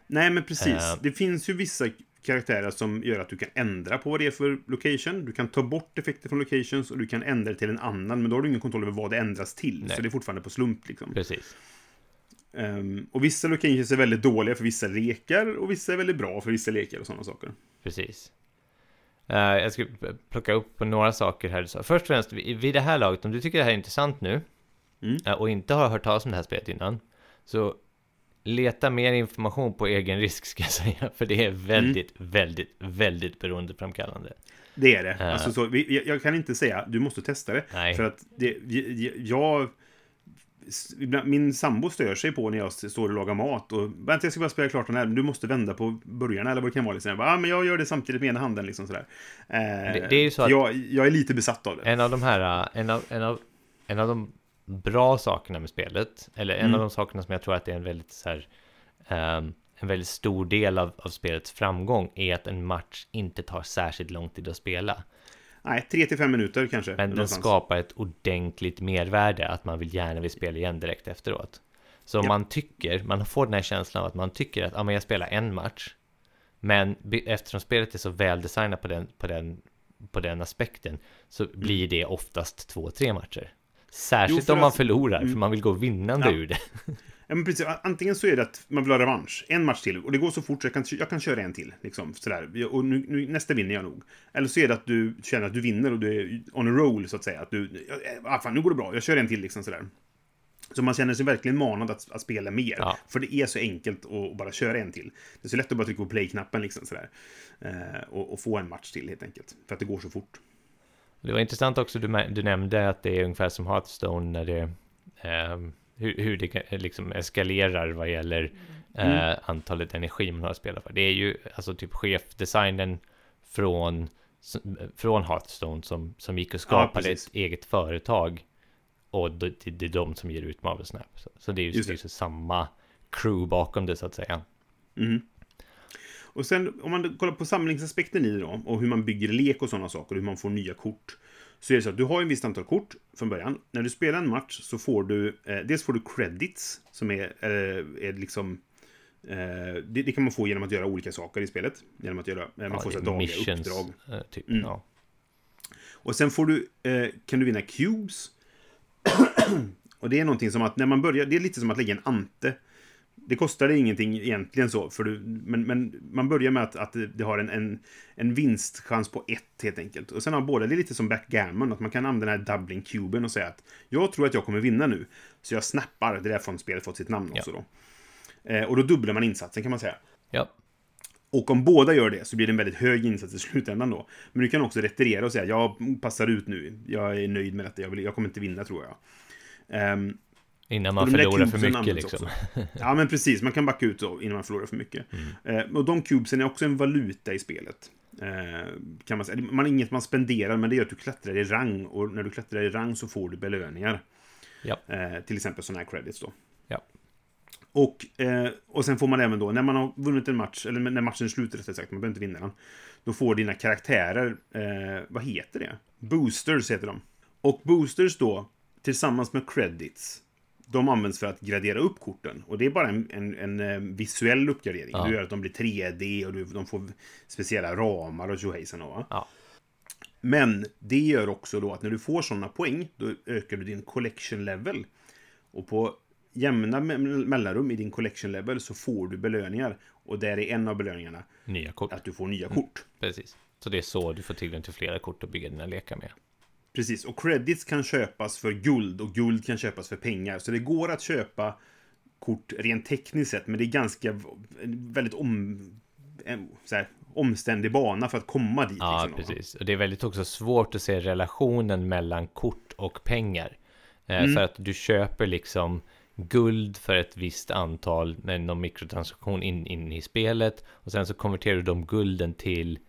nej men precis. Eh. Det finns ju vissa karaktärer som gör att du kan ändra på vad det är för location. Du kan ta bort effekter från locations och du kan ändra till en annan, men då har du ingen kontroll över vad det ändras till. Nej. Så det är fortfarande på slump liksom. Precis. Ehm, och vissa locations är väldigt dåliga för vissa lekar och vissa är väldigt bra för vissa lekar och sådana saker. Precis. Eh, jag ska plocka upp på några saker här. Först och främst, vid det här laget, om du tycker det här är intressant nu Mm. eh, och inte har hört talas om det här spelet innan, så leta mer information på egen risk ska jag säga, för det är väldigt, väldigt, väldigt beroendeframkallande. Det är det. Eh. Alltså, så, jag, jag kan inte säga du måste testa det. Nej. För att det, jag, Min sambo stör sig på när jag står och lagar mat. Och, Vänta, jag ska bara spela klart den här. men Du måste vända på burgarna eller vad det kan vara. Liksom. Jag, bara, ah, men jag gör det samtidigt med ena handen. Liksom, sådär. Eh, Det- det är ju så att- jag, jag är lite besatt av det. En av de här, eh, en av, en av, en av de bra sakerna med spelet, eller en Mm. av de sakerna som jag tror att det är en väldigt så här, ehm, en väldigt stor del av, av spelets framgång är att en match inte tar särskilt lång tid att spela. Nej, tre till fem minuter kanske. Men den skapar ett ordentligt mervärde att man vill gärna vill spela igen direkt efteråt. Så Ja. man tycker, man får den här känslan av att man tycker att ah, men jag spelar en match, men eftersom spelet är så väldesignat på den, på den, på den aspekten så blir det oftast två, tre matcher. Särskilt. Jo, om man att- förlorar, för Mm. man vill gå vinnande Ja. ur det. Ja, men precis. Antingen så är det att man vill ha revansch. En match till. Och det går så fort så jag kan, jag kan köra en till. Liksom, sådär. Och nu, nu, nästa vinner jag nog. Eller så är det att du känner att du vinner och du är on a roll, så att säga. Att du, ah, fan, nu går det bra. Jag kör en till, liksom sådär. Så man känner sig verkligen manad att, att spela mer. Ja. För det är så enkelt att bara köra en till. Det är så lätt att bara trycka på play-knappen, liksom sådär. Eh, och, och få en match till, helt enkelt. För att det går så fort. Det var intressant också, du, du nämnde att det är ungefär som Hearthstone när det ehm, hur, hur det liksom eskalerar vad gäller eh, antalet energi man har att spela för. Det är ju alltså typ chefdesignen från, från Hearthstone som, som gick och skapade precis. ett eget företag och det, det, är de som ger ut Marvel Snap. Så, så det är ju Just det. det. är ju samma crew bakom det så att säga. Mhm. Och sen om man kollar på samlingsaspekten i det då, och hur man bygger lek och sådana saker, hur man får nya kort. Så är det så att du har en visst antal kort från början. När du spelar en match så får du, eh, dels får du credits, som är, eh, är liksom, eh, det, det kan man få genom att göra olika saker i spelet. Genom att göra, eh, man Ja, får det så är här dagliga uppdrag. eh, typ. Mm. Ja. Och sen får du, eh, kan du vinna cubes. och det är någonting som att när man börjar, det är lite som att lägga en ante. Det kostar dig ingenting egentligen så, för du, men, men man börjar med att, att det- har en, en, en vinstchans på ett helt enkelt. Och sen har båda, det är lite som backgammon, att man kan använda den här doubling cuben och säga att jag tror att jag kommer vinna nu. Så jag snappar, det är därför spelet fått sitt namn också då. Eh, och då dubblar man insatsen kan man säga. ja, Och om båda gör det så blir det en väldigt hög insats i slutändan då. Men du kan också retirera och säga jag passar ut nu. Jag är nöjd med detta. Jag, vill, jag kommer inte vinna tror jag. Ehm, innan man förlorar för mycket liksom. Ja, men precis. Man kan backa ut då innan man förlorar för mycket. Mm. Eh, och de cubesen är också en valuta i spelet. Eh, kan man säga. Man inget man spenderar, men det gör att du klättrar i rang. Och när du klättrar i rang så får du belöningar. Ja. Eh, till exempel sådana här credits då. Ja. Och, eh, och sen får man även då, när man har vunnit en match, eller när matchen är slut rättare sagt, man behöver inte vinna den. Då får dina karaktärer, eh, vad heter det? Boosters heter de. Och boosters då, tillsammans med credits, de används för att gradera upp korten. Och det är bara en, en, en eh, visuell uppgradering. Ja. Det gör att de blir 3D och du, de får speciella ramar och tjohejsan. va? Ja. Men det gör också då att när du får sådana poäng, då ökar du din collection level. Och på jämna me- mellanrum i din collection level så får du belöningar. Och där är en av belöningarna Nya kort. att du får nya kort. Precis. Så det är så du får tillgång till flera kort att bygga dina lekar med. Precis, och credits kan köpas för guld och guld kan köpas för pengar. Så det går att köpa kort rent tekniskt sett, men det är ganska väldigt om, så här, omständig bana för att komma dit. Ja, liksom, precis. Och det är väldigt också svårt att se relationen mellan kort och pengar. Eh, Mm. För att du köper liksom guld för ett visst antal med någon mikrotransaktion in, in i spelet. Och sen så konverterar du de gulden till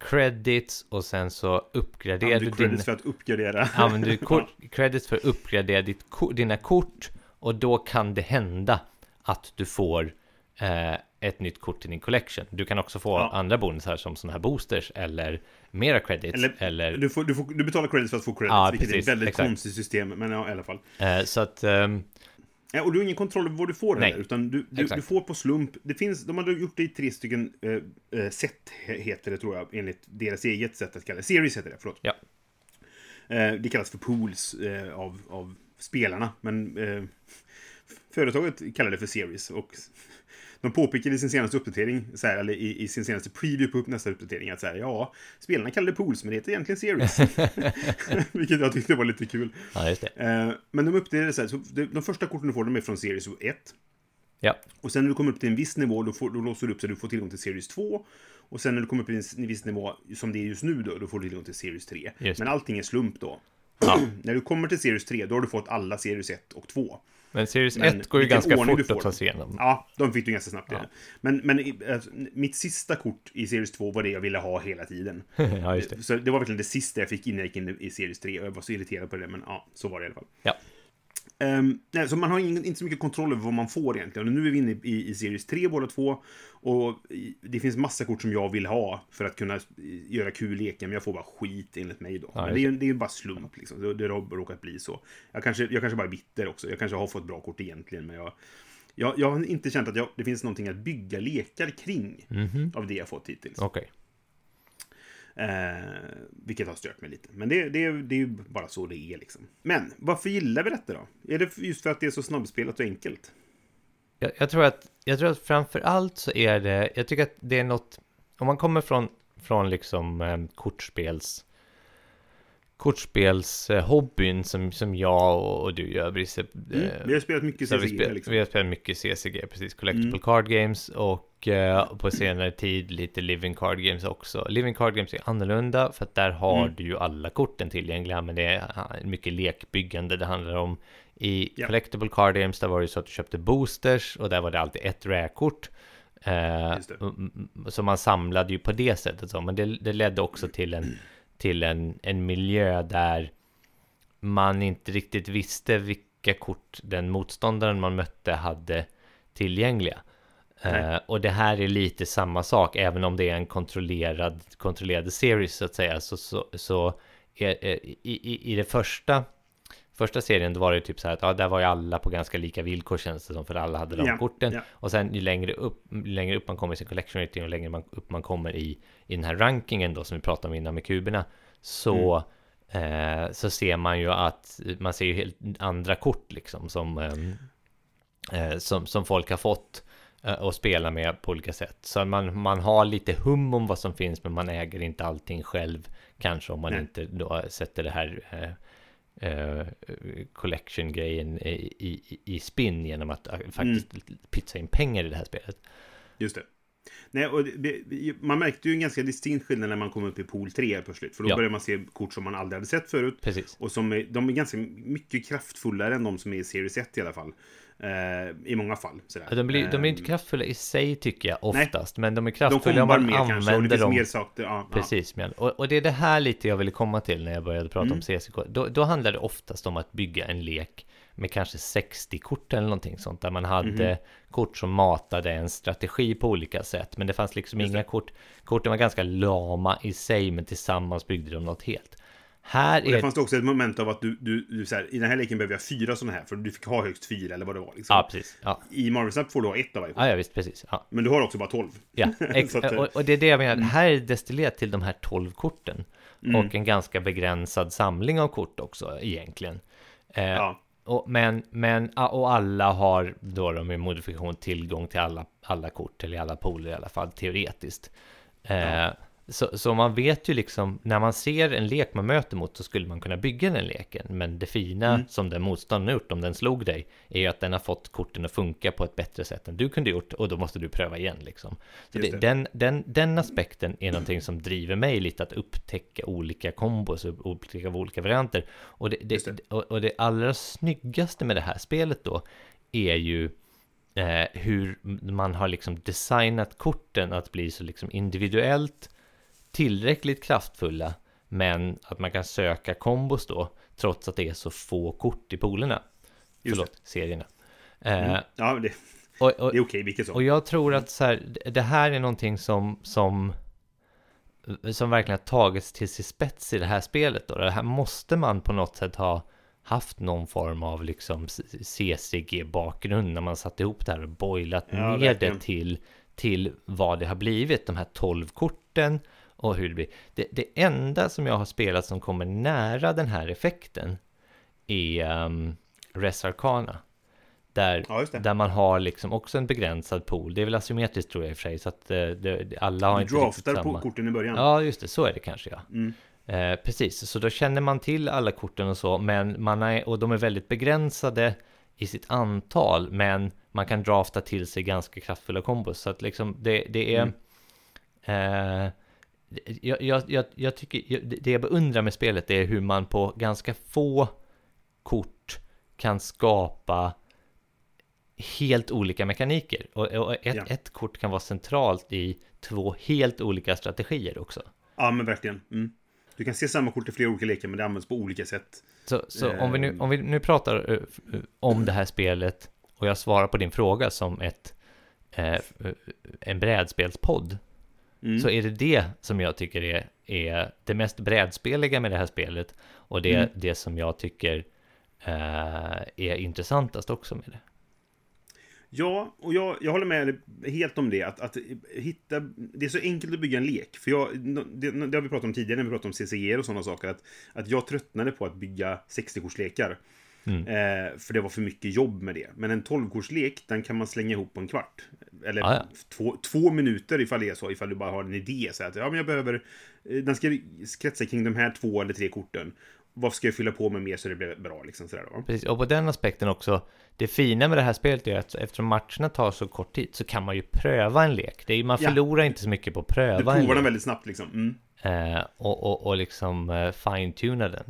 credits och sen så uppgraderar du du din... credits för att uppgradera. Använder du kort, credits för att uppgradera ditt, dina kort och då kan det hända att du får eh, ett nytt kort till din collection. Du kan också få Ja. andra bonusar som sådana här boosters eller mera credits eller, Eller, Du, får, du, får, du betalar credits för att få credits, Ja, vilket är precis, ett väldigt exakt. konstigt system. Men ja, i alla fall. eh, så att ehm, Ja, och du har ingen kontroll över vad du får heller, utan du, du, du får på slump. Det finns, de hade gjort det i tre stycken eh, eh, set, he- heter det tror jag, enligt deras eget sätt att kalla det. Series heter det, förlåt. ja, Eh, det kallas för pools eh, av, av spelarna, men eh, företaget kallar det för series. Och de påpekade i sin senaste uppdatering, så här, eller i, i sin senaste preview på nästa uppdatering, att så här, ja, spelarna kallar det pools, men det heter egentligen series. Vilket jag tyckte var lite kul. ja, just det. Eh, men de uppdaterade så här, så de, de första korten du får, de är från Series 1. Ja, Och sen när du kommer upp till en viss nivå, då, får, då låser du upp så att du får tillgång till Series 2. Och sen när du kommer upp till en viss nivå, som det är just nu då, då får du tillgång till Series 3. Just Men allting är slump då. Ja. när du kommer till Series 3, då har du fått alla Series 1 och 2. Men Series Men 1 går ju ganska fort att ta sig igenom. Ja, de fick du ganska snabbt. Ja. Men, men i- alltså, mitt sista kort i Series 2 var det jag ville ha hela tiden. ja, just det. Så det var verkligen det sista jag fick innan jag gick in i Series 3. Och jag var så irriterad på det, men ja, så var det i alla fall. Ja, Ehm, nej, så man har ingen, inte så mycket kontroll över vad man får egentligen. Och nu är vi inne i, i Series 3 båda två. Och det finns massa kort som jag vill ha för att kunna göra kul lekar, men jag får bara skit enligt mig då. Ja, men det är ju det är bara slump liksom. Det, det har råkat bli så. Jag kanske, jag kanske bara är bitter också. Jag kanske har fått bra kort egentligen, men jag... Jag, jag har inte känt att jag, det finns någonting att bygga lekar kring Mhm. av det jag fått hittills. okej. Eh, vilket har stört mig lite. Men det, det, det är ju bara så det är liksom. Men varför gillar vi detta då? Är det just för att det är så snabbspelat och enkelt? Jag, jag, tror att, jag tror att framför allt så är det, jag tycker att det är något, om man kommer från, från liksom eh, kortspels, kortspelshobbyn som, som jag och, och du gör, Brisse. Mm. eh, Vi har spelat mycket har vi, CCG spel, liksom. vi har spelat mycket CCG, precis, Collectible Mm. Card Games och eh, på senare tid lite Living Card Games också. Living Card Games är annorlunda för att där har Mm. du ju alla korten tillgängliga, men det är mycket lekbyggande det handlar om. I Ja. Collectible Card Games där var det så att du köpte boosters och där var det alltid ett räkort. Eh, så man samlade ju på det sättet så, men det, det ledde också till en, till en, en miljö där man inte riktigt visste vilka kort den motståndaren man mötte hade tillgängliga. Eh, och det här är lite samma sak, även om det är en kontrollerad, kontrollerad series så att säga, så, så, så är, är, i, i det första Första serien då var det typ så här att ja, där var ju alla på ganska lika villkor känns det som för alla hade de Ja, korten. ja. Och sen ju längre upp, ju längre upp man kommer i sin collection rating och längre man, upp man kommer i, i den här rankingen då som vi pratade om innan med kuberna så, Mm. eh, så ser man ju att man ser ju helt andra kort liksom som, ehm, eh, som, som folk har fått eh, och spela med på olika sätt. Så man, man har lite hum om vad som finns men man äger inte allting själv kanske om man Nej. inte då sätter det här eh, collection-grejen i, i, i spinn genom att eh, faktiskt pytsa in pengar i det här spelet. Just det. Nej, och det, man märkte ju en ganska distinkt skillnad när man kom upp i pool 3 plötsligt. För då Ja. började man se kort som man aldrig hade sett förut. Precis. Och som är, de är ganska mycket kraftfullare än de som är i Series 1 i alla fall. Eh, I många fall. Sådär. Ja, De blir, de är inte Eh, kraftfulla i sig tycker jag Nej. oftast, men de är De kraftfulla om man mer kanske. Det använder finns dem. mer saker. Ja, ja. Precis, men, och, och det är det här lite jag ville komma till när jag började prata Mm. om CCK. Då, då handlar det oftast om att bygga en lek med kanske 60 kort eller någonting sånt, där man hade Mhm. kort som matade en strategi på olika sätt. Men det fanns liksom Just inga kort, korten var ganska lama i sig, men tillsammans byggde de något helt. Här Och det är... fanns det också ett moment av att du, du, du så här, i den här leken behöver jag fyra sådana här, för du fick ha högst fyra eller vad det var. Liksom. Ja, precis. Ja. I Marvel Snap får du ha ett av varje. Ja, ja, visst, precis. Ja. Men du har också bara tolv. Ja, att, eh, och, och det är det jag menar. Här är det destillerat till de här 12 korten. Mm. Och en ganska begränsad samling av kort också egentligen. Eh, Ja. och, men, men, och alla har då de med modifikation tillgång till alla, alla kort, eller i alla pooler i alla fall, teoretiskt. Eh. Så, så man vet ju liksom, när man ser en lek man möter mot så skulle man kunna bygga den leken. Men det fina Mm. som den motståndaren gjort, om den slog dig, är ju att den har fått korten att funka på ett bättre sätt än du kunde gjort och då måste du pröva igen liksom. Så det, det. den, den, den aspekten är någonting som driver mig lite att upptäcka olika kombos och olika, olika varianter. Och det, det. och, och det allra snyggaste med det här spelet då är ju eh, hur man har liksom designat korten att bli så liksom individuellt tillräckligt kraftfulla men att man kan söka kombos då trots att det är så få kort i polerna. Just Förlåt, serierna. Eh, Mm. Ja, det, och, och, det är okej vilket och som. jag tror att så här, det- det här är någonting som, som, som verkligen har tagits till sin spets i det här spelet. Då. Det här måste man på något sätt ha haft någon form av liksom CCG-bakgrund när man satt ihop det här och boilat Ja, ner verkligen. det till, till vad det har blivit, de här 12 korten och hur det blir. Det, det enda som jag har spelat som kommer nära den här effekten är um, Res Arcana. Där, Ja, där man har liksom också en begränsad pool. Det är väl asymmetriskt tror jag i och för sig, så att eh, det, alla har Du inte riktigt draftar samma. på korten i början. Ja, just det, så är det kanske ja. Mm. Eh, precis, så då känner man till alla korten och så, men man är, och de är väldigt begränsade i sitt antal, men man kan drafta till sig ganska kraftfulla kombos. Så att liksom det, det är... Eh, jag, jag, jag, jag tycker, det jag beundrar med spelet är hur man på ganska få kort kan skapa helt olika mekaniker. Och, och ett, Ja. ett kort kan vara centralt i två helt olika strategier också. Ja, men verkligen. Mm. Du kan se samma kort i flera olika lekar, men det används på olika sätt. Så, så om, vi nu, Ehm. om vi nu pratar eh, eh, om det här spelet och jag svarar på din fråga som ett, eh, eh, en brädspelspodd, Mm. så är det det som jag tycker är, är det mest brädspeliga med det här spelet och det, Mm. det som jag tycker eh, är intressantast också med det. Ja, och jag, jag håller med helt om det. Att, att hitta, det är så enkelt att bygga en lek. För jag, det, det har vi pratat om tidigare när vi pratade om CCG och sådana saker. Att, att jag tröttnade på att bygga 60-kortslekar. Mm. Eh, för det var för mycket jobb med det. Men en 12-kortslek, den kan man slänga ihop på en kvart. Eller Ja, ja. Två, två minuter ifall det är så. Ifall du bara har en idé. Så att ja, men jag behöver... eh, Den ska kretsa kring de här två eller tre korten. Vad ska jag fylla på med mer så det blir bra? Liksom, sådär, då. Precis, och på den aspekten också, det fina med det här spelet är att eftersom matcherna tar så kort tid så kan man ju pröva en lek. Det är, man Ja. förlorar inte så mycket på att Du pröva en provar lek. den väldigt snabbt liksom. Mm. Eh, och, och, och liksom eh, fine-tuna den.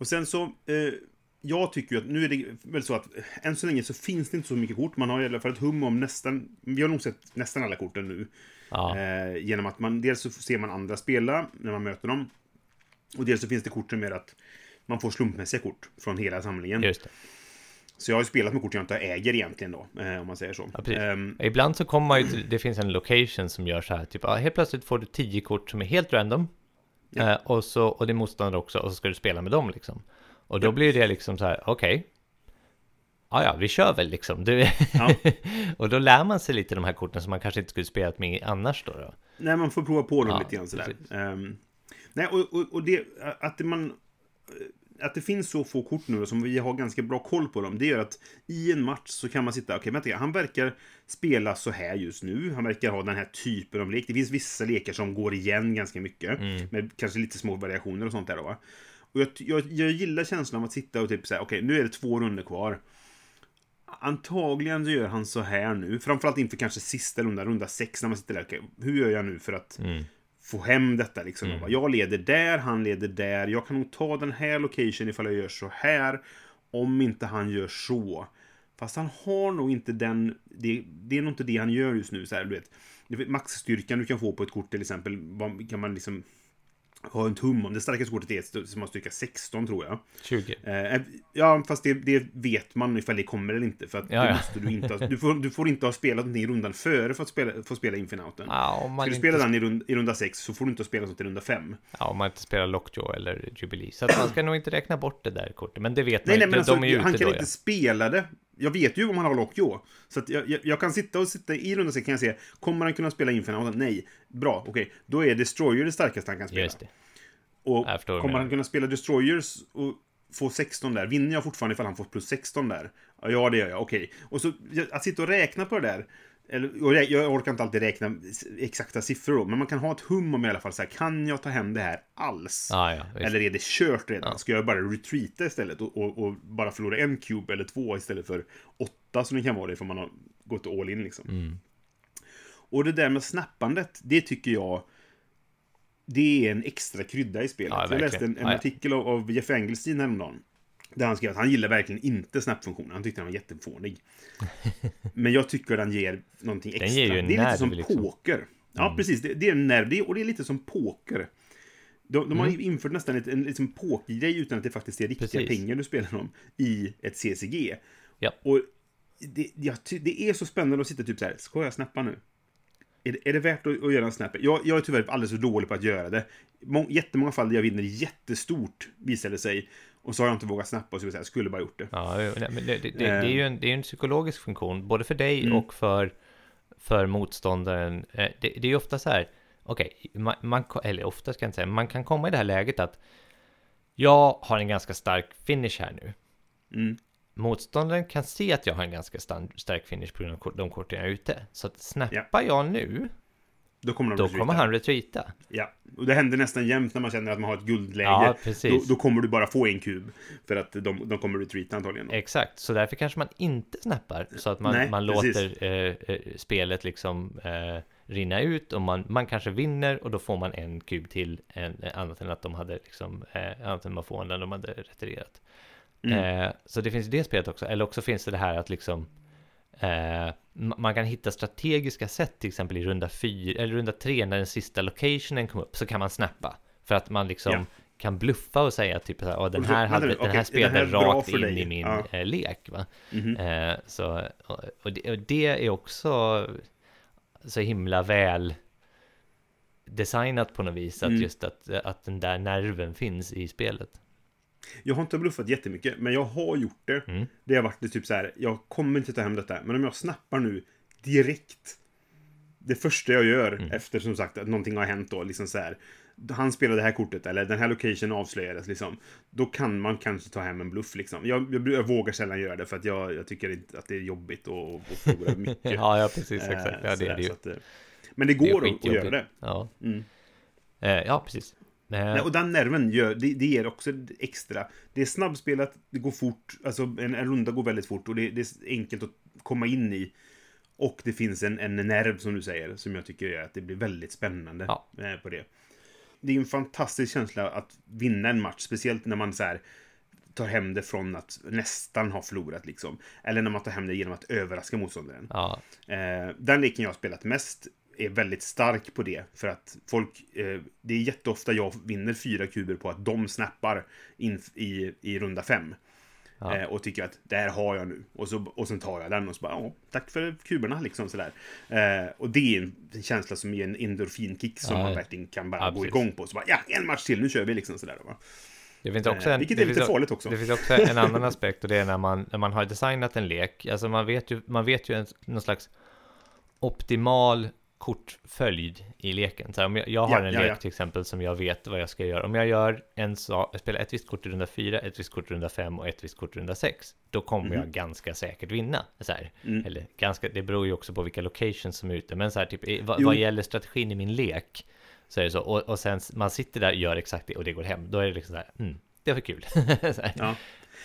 Och sen så, eh, jag tycker ju att nu är det väl så att eh, än så länge så finns det inte så mycket kort. Man har i alla fall ett hum om nästan, vi har nog sett nästan alla korten nu. Ja, Eh, genom att man, dels så ser man andra spela när man möter dem. Och dels så finns det kort som är att man får slumpmässiga kort från hela samlingen. just det. Så jag har ju spelat med kort jag inte äger egentligen då, eh, om man säger så. Ja. Ehm, Ibland så kommer man ju till, det finns en location som gör så här, typ, ja, helt plötsligt får du tio kort som är helt random. Ja. Eh, och, så, och det är motståndare också, och så ska du spela med dem liksom. Och då blir det liksom så här, okej. Ja, ja, vi kör väl liksom. Du, Ja. och då lär man sig lite de här korten som man kanske inte skulle spelat med annars då. då. Nej, man får prova på dem Ja, lite grann sådär. Ehm, nej, och, och, och det, att man... Att det finns så få kort nu som vi har ganska bra koll på dem, det gör att i en match så kan man sitta, okej vänta, han verkar spela så här just nu, han verkar ha den här typen av lek. Det finns vissa lekar som går igen ganska mycket, med kanske lite små variationer och sånt där då. Va? Och jag, jag, jag gillar känslan av att sitta och typ säga, okej nu är det två runder kvar. Antagligen gör han så här nu, framförallt inför kanske sista rundan, runda sex, när man sitter där, okej, hur gör jag nu för att Mm. Få hem detta liksom. Bara, Jag leder där, han leder där. Jag kan nog ta den här location ifall jag gör så här. Om inte han gör så. Fast han har nog inte den... Det, det är nog inte det han gör just nu. Så här, du vet. Maxstyrkan du kan få på ett kort till exempel. Kan man liksom ha en tum om. Det starkaste kortet är som har styrka 16 tror jag. 20. Eh, ja, fast det, det vet man ifall det kommer eller inte. För att Ja, måste du, inte ha, du, får, du får inte ha spelat någonting i rundan före för att spela, få spela Infinauten. Ja, Ska du inte, spela den i, rund, i runda 6 så får du inte spela sånt i runda 5. ja, om man inte spelar Lockjaw eller Jubilee. Så man ska nog inte räkna bort det där kortet. Men det vet man Nej, nej, inte. men alltså, han kan då inte ja. spela det. Jag vet ju om han har Lockjaw. Så jag, jag, jag kan sitta och sitta i runda 6 kan jag se, kommer han kunna spela Infinauten? Nej. Bra, okej. Då är Destroyer det starkaste han kan spela. Just det. Och kommer han kunna spela Destroyers och få 16 där? Vinner jag fortfarande ifall han får plus 16 där? Ja, det gör jag. Okej. Och så att sitta och räkna på det där. Eller, och rä- jag orkar inte alltid räkna exakta siffror då, men man kan ha ett hum om i alla fall så här, kan jag ta hem det här alls? Ja, ja. Eller är det kört redan? Ska jag bara retreata istället och, och, och bara förlora en cube eller två istället för åtta som det kan vara det för man har gått all in liksom. Mm. Och det där med snappandet, det tycker jag det är en extra krydda i spelet. Ja, jag läste en, en Ja, ja. artikel av, av Jeff Engelstein häromdagen. Där han skrev att han gillar verkligen inte snap-funktionen. Han tyckte den var jättefånig. Men jag tycker den ger någonting extra. ger ju en det är lite nerv, som liksom. poker. Ja, precis. Det, det är en nerv. Det, och det är lite som poker. De, de har Mm. infört nästan ett, en liksom pokergrej utan att det faktiskt är riktiga Precis. pengar du spelar om i ett CCG. Ja. Och det, jag, det är så spännande att sitta typ så här, ska jag snappa nu? Är det, är det värt att, att göra en snap? Jag, jag är tyvärr alldeles för dålig på att göra det. Må, jättemånga fall där jag vinner jättestort, visade sig. Och så har jag inte vågat snappa och så vill jag skulle bara gjort det. Ja, men det, det, det, är ju en, det är en psykologisk funktion, både för dig Mm. och för, för motståndaren. Eh, Det, det är ju ofta så här, okej, man, man, ko- eller ofta ska jag inte säga, man kan komma i det här läget att jag har en ganska stark finish här nu. Mm. Motståndaren kan se att jag har en ganska stark finish på grund av de korten jag är ute. Så att snappar jag nu, Då kommer de då kommer han retreata. Ja, och det händer nästan jämt när man känner att man har ett guldläge. Ja. Då, då kommer du bara få en kub. För att de, de kommer retreata antagligen. Exakt, så därför kanske man inte snappar så att man, Nej, man låter eh, eh, spelet liksom eh, rinna ut och man, man kanske vinner och då får man en kub till en, eh, annat än att de hade liksom eh, annat än man får när de hade retirerat. Mm. Eh, så det finns det spelet också, eller också finns det det här att liksom eh, ma- man kan hitta strategiska sätt, till exempel i runda fyra eller runda tre när den sista locationen kom upp så kan man snappa för att man liksom Ja. kan bluffa och säga typ så här, "Åh, den här, hade, den här är spelade rakt in dig? i min Ja. eh, lek. Va? Mhm. Eh, så, och, och, det, och det är också så himla väl designat på något vis, att Mm. just att, att den där nerven finns i spelet. Jag har inte bluffat jättemycket, men jag har gjort det. Mm. Det har varit typ så här, jag kommer inte ta hem detta, men om jag snappar nu direkt. Det första jag gör Mm. efter som sagt att någonting har hänt då, liksom så här. Han spelar det här kortet, eller den här location avslöjades liksom. Då kan man kanske ta hem en bluff liksom. Jag, jag, jag vågar sällan göra det för att jag, jag tycker inte att det är jobbigt och, och förlora mycket. Ja, ja precis, Eh, exakt. Ja, det är det ju. att, eh, men det Det går att, att göra det. Ja, Mm. eh, ja precis. Nej, och den nerven gör, det, det ger också extra. Det är snabbspelat, det går fort, alltså en, en runda går väldigt fort och det, det är enkelt att komma in i. Och det finns en, en nerv som du säger, som jag tycker gör att det blir väldigt spännande Ja. eh, på det. Det är en fantastisk känsla att vinna en match, speciellt när man så här tar hem det från att nästan ha förlorat liksom. Eller när man tar hem det genom att överraska motståndaren. ja, Eh, den leken jag har spelat mest är väldigt stark på det. För att folk, eh, det är jätteofta jag vinner fyra kuber på att de snappar in i, i runda fem. Ja. Eh, och tycker att det här har jag nu. Och, så, och sen tar jag den och så bara, ja, tack för kuberna liksom sådär. Eh, och det är en känsla som ger en endorfinkick som Ja, man verkligen kan bara Ja, gå igång på. Så bara, ja, en match till, nu kör vi liksom sådär. Va? Det finns också Eh, en, vilket är lite farligt också. Det finns också en annan aspekt och det är när man, när man har designat en lek. Alltså man vet ju, man vet ju en, någon slags optimal kortföljd i leken. Så här, om jag, jag har Ja, en ja, lek ja. till exempel som jag vet vad jag ska göra. Om jag gör en sak, jag spelar ett visst kort i runda 4, ett visst kort i runda 5 och ett visst kort i runda 6. Då kommer jag ganska säkert vinna. Så. Mm. Eller ganska, det beror ju också på vilka locations som är ute. Men så här, typ, vad, vad gäller strategin i min lek så är det så. Och, och sen man sitter där och gör exakt det och det går hem. Då är det liksom så här, mm, det var kul. så här.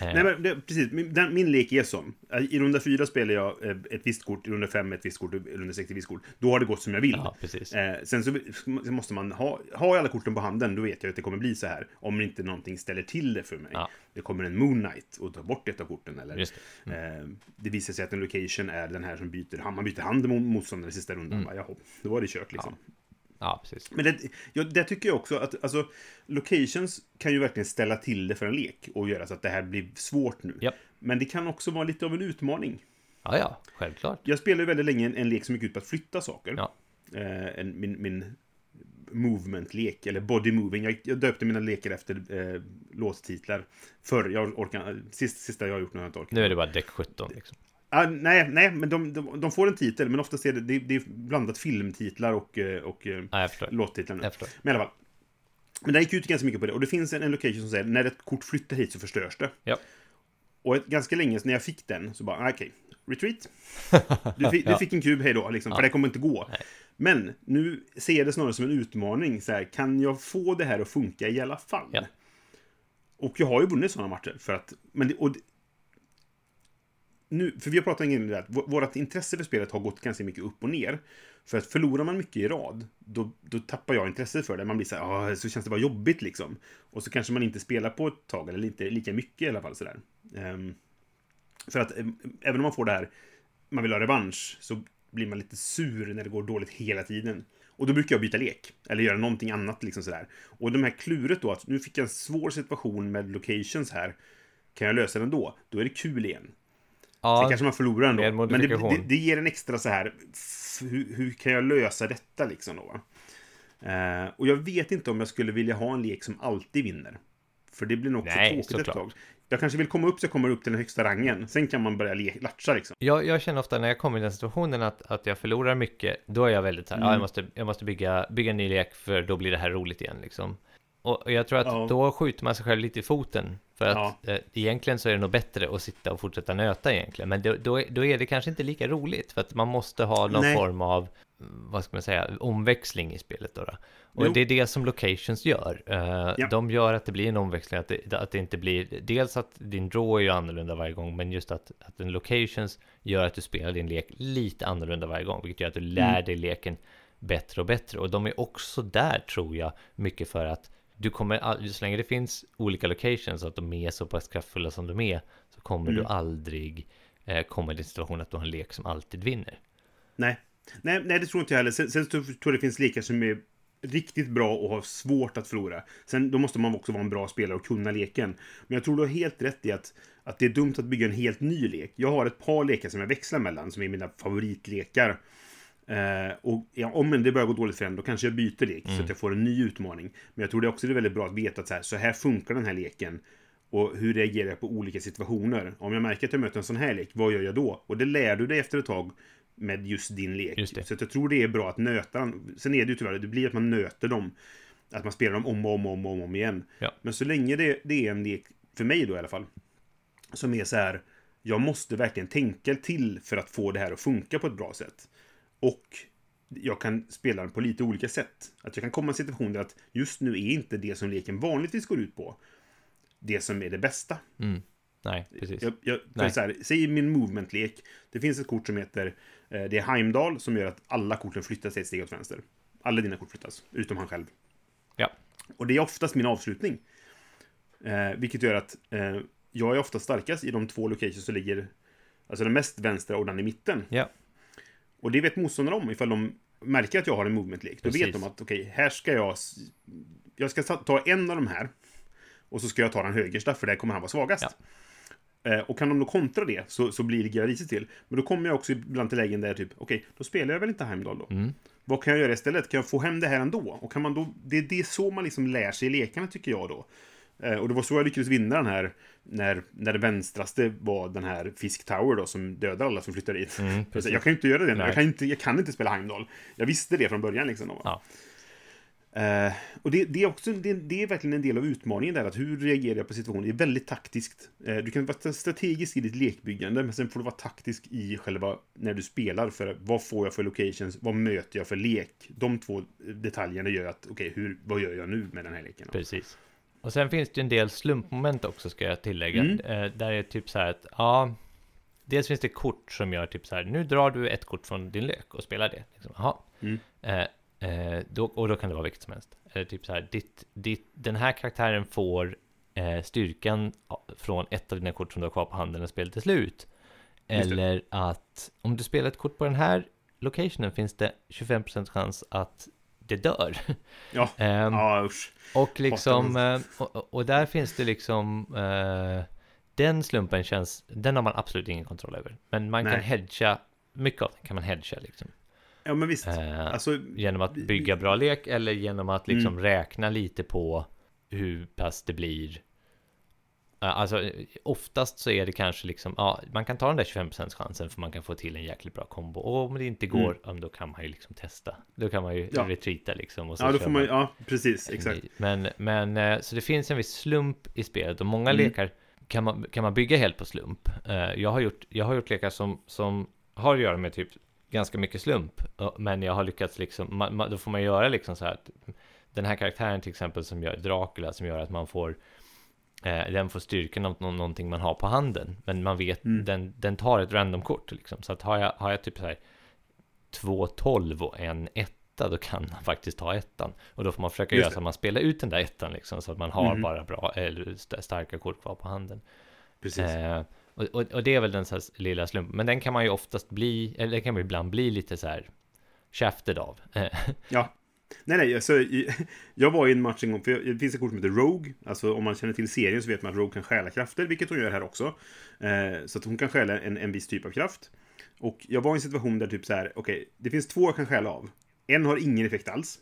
Eh, Nej, men det, precis. Min, min lek är sån. I runda fyra spelar jag eh, ett visst kort, i runda fem ett visst kort, i runda sex ett visst kort. Då har det gått som jag vill. Ja. Eh, sen så måste man ha, ha alla korten på handen, då vet jag att det kommer bli så här. Om inte någonting ställer till det för mig. Ja. Det kommer en Moon Knight och tar bort ett av korten. Eller, det. eh, det visar sig att en location är den här som byter. Man byter hand med motståndaren i sista rundan. Mm. Bara, Jaha, då var det kört liksom. Ja, precis. Men det, ja, det tycker jag också att alltså, locations kan ju verkligen ställa till det för en lek och göra så att det här blir svårt nu. Japp. Men det kan också vara lite av en utmaning. Ja, ja, självklart. Jag spelade ju väldigt länge en, en lek som gick ut på att flytta saker. Ja. Eh, en, min, min movement-lek, eller body moving. Jag, jag döpte mina lekar efter eh, låttitlar. Förr, jag orkar, sist, sista jag har gjort nu har jag inte orkat. Nu är det bara däck 17 liksom. Ah, nej, nej, men de, de, de får en titel, men oftast är det, det, det är blandat filmtitlar och, eh, och förstår. låttitlar. nu. Men i alla fall. Men det gick ut ganska mycket på det. Och det finns en, en location som säger när ett kort flyttar hit så förstörs det. Ja. Och ett, ganska länge när jag fick den så bara, ah, okej, retreat. Du, fick, Ja. du fick en kub, hej då, liksom, för Ja. det kommer inte gå. Nej. Men nu ser jag det snarare som en utmaning. Så här, kan jag få det här att funka i alla fall? Ja. Och jag har ju vunnit sådana matcher. För att, men det, och nu, för vi har pratat om det, att vårt intresse för spelet har gått ganska mycket upp och ner. För att förlorar man mycket i rad, då, då tappar jag intresset för det. Man blir så här, ah, så känns det bara jobbigt liksom. Och så kanske man inte spelar på ett tag, eller inte lika mycket i alla fall sådär. Um, för att ehm, även om man får det här, man vill ha revansch, så blir man lite sur när det går dåligt hela tiden. Och då brukar jag byta lek, eller göra någonting annat liksom sådär. Och de här kluret då, att nu fick jag en svår situation med locations här. Kan jag lösa den då? Då är det kul igen. Sen Ja, kanske man förlorar ändå. Men det, det, det ger en extra så här, hur, hur kan jag lösa detta liksom då? Eh, och jag vet inte om jag skulle vilja ha en lek som alltid vinner. För det blir nog också Nej, tråkigt ett tag. Jag kanske vill komma upp så jag kommer upp till den högsta rangen. Sen kan man börja le- latcha liksom. Jag, jag känner ofta när jag kommer i den situationen att, att jag förlorar mycket, då är jag väldigt så här, ja, jag måste, jag måste bygga, bygga en ny lek för då blir det här roligt igen liksom. Och jag tror att Ja. då skjuter man sig själv lite i foten. För att Ja. eh, egentligen så är det nog bättre att sitta och fortsätta nöta egentligen. Men då, då, är, då är det kanske inte lika roligt. För att man måste ha någon Nej. form av, mm, vad ska man säga, omväxling i spelet då. då. Och Jo. det är det som locations gör. Eh, Ja. De gör att det blir en omväxling, att det, att det inte blir, dels att din draw är ju annorlunda varje gång, men just att, att den locations gör att du spelar din lek lite annorlunda varje gång, vilket gör att du lär Mm. dig leken bättre och bättre. Och de är också där, tror jag, mycket för att du kommer, all- så länge det finns olika locations, att de är så pass kraftfulla som de är, så kommer Mm. du aldrig eh, komma i den situation att du har en lek som alltid vinner. Nej. Nej, nej, det tror inte jag heller. Sen, sen tror jag det finns lekar som är riktigt bra och har svårt att förlora. Sen då måste man också vara en bra spelare och kunna leken. Men jag tror du har helt rätt i att, att det är dumt att bygga en helt ny lek. Jag har ett par lekar som jag växlar mellan, som är mina favoritlekar. Eh, och ja, om det börjar gå dåligt för en, då kanske jag byter lek så att jag får en ny utmaning. Men jag tror det också är väldigt bra att veta att så här, så här funkar den här leken. Och hur reagerar jag på olika situationer? Om jag märker att jag möter en sån här lek, vad gör jag då? Och det lär du dig efter ett tag med just din lek. Just. Så jag tror det är bra att nöta den. Sen är det ju tyvärr, det blir att man nöter dem. Att man spelar dem om och om och om, och om igen. Ja. Men så länge det, det är en lek, för mig då i alla fall, som är så här, jag måste verkligen tänka till för att få det här att funka på ett bra sätt. Och jag kan spela den på lite olika sätt. Att jag kan komma i en situation där att just nu är inte det som leken vanligtvis går ut på det som är det bästa. Mm. Nej, precis. Jag, jag, Nej. så här, säg min movement-lek. Det finns ett kort som heter eh, Det är Heimdall som gör att alla korten flyttas ett steg åt vänster. Alla dina kort flyttas, utom han själv. Ja, Och det är oftast min avslutning. Eh, vilket gör att eh, jag är ofta starkast i de två locations som ligger Alltså den mest vänstra och den i mitten. ja, Och det vet motståndarna om ifall de märker att jag har en movement-lek. Då Precis. vet de att okej, här ska jag... Jag ska ta- en av de här. Och så ska jag ta den högersta, för där kommer han vara svagast. Eh, och kan de då kontra det så, så blir det risigt till. Men då kommer jag också ibland till lägen där typ, okej, då spelar jag väl inte Heimdall då. Mm. Vad kan jag göra istället? Kan jag få hem det här ändå? Och kan man då, det, det är så man liksom lär sig i lekarna tycker jag då. Eh, och det var så jag lyckades vinna den här, när, när det vänstraste var den här Fisk Tower då, som dödar alla som flyttar dit. Mm, jag kan ju inte göra det nu. Jag kan inte, jag kan inte spela Heimdall. Jag visste det från början liksom. Då. Ja. Eh, och det, det, är också, det, det är verkligen en del av utmaningen där, att hur reagerar jag på situationen? Det är väldigt taktiskt. Eh, du kan vara strategisk i ditt lekbyggande, men sen får du vara taktisk i själva när du spelar. För vad får jag för locations? Vad möter jag för lek? De två detaljerna gör att, okej, hur vad gör jag nu med den här leken? precis. Och sen finns det ju en del slumpmoment också, ska jag tillägga. Mm. Eh, där är typ så här att, ja, dels finns det kort som gör typ så här, nu drar du ett kort från din lek och spelar det. Liksom, Jaha. Mm. Eh, eh, då, och då kan det vara vilket som helst. Eller typ så här, ditt, ditt, den här karaktären får eh, styrkan från ett av dina kort som du har kvar på handen när spelet är slut. Det. Eller att om du spelar ett kort på den här locationen finns det 25% chans att det dör. Ja, Ehm, ja usch. och liksom, eh, och, och där finns det liksom, eh, den slumpen känns, den har man absolut ingen kontroll över. Men man kan Nej. hedga, mycket av den kan man hedga liksom. Ja, men visst. Eh, Alltså, genom att bygga bra lek eller genom att liksom Mm. räkna lite på hur pass det blir. Eh, Alltså eh, oftast så är det kanske liksom, ja, man kan ta den där 25% chansen för man kan få till en jäkligt bra kombo. Och om det inte går, men då kan man ju liksom testa. Då kan man ju Mm. Ja. retreata liksom. Och så ja, då får man ja, precis, en exakt. Men, men eh, så det finns en viss slump i spelet och många Mm. lekar kan man, kan man bygga helt på slump. Eh, Jag har gjort, jag har gjort lekar som, som har att göra med typ ganska mycket slump, eh, men jag har lyckats liksom, man, man, då får man göra liksom så här att den här karaktären till exempel som gör Dracula som gör att man får eh, den får styrkan av nå- någonting man har på handen. Men man vet, Mm. den, den tar ett randomkort liksom. Så att har jag, har jag typ så här två 12 och en etta, då kan man faktiskt ta ettan. Och då får man försöka Just göra det. så att man spelar ut den där ettan liksom, så att man har Mhm. bara bra, eller st- starka kort kvar på handen. Precis. Eh, och, och, och det är väl den så lilla slumpen, men den kan man ju oftast bli, eller den kan man ibland bli lite så här käfted av. Eh, Ja. Nej, nej, alltså, jag var i en match en gång, för det finns ett kort som heter Rogue. Alltså om man känner till serien så vet man att Rogue kan stjäla krafter, vilket hon gör här också. Eh, så att hon kan stjäla en, en viss typ av kraft. Och jag var i en situation där typ så här, okej, det finns två jag kan stjäla av. En har ingen effekt alls.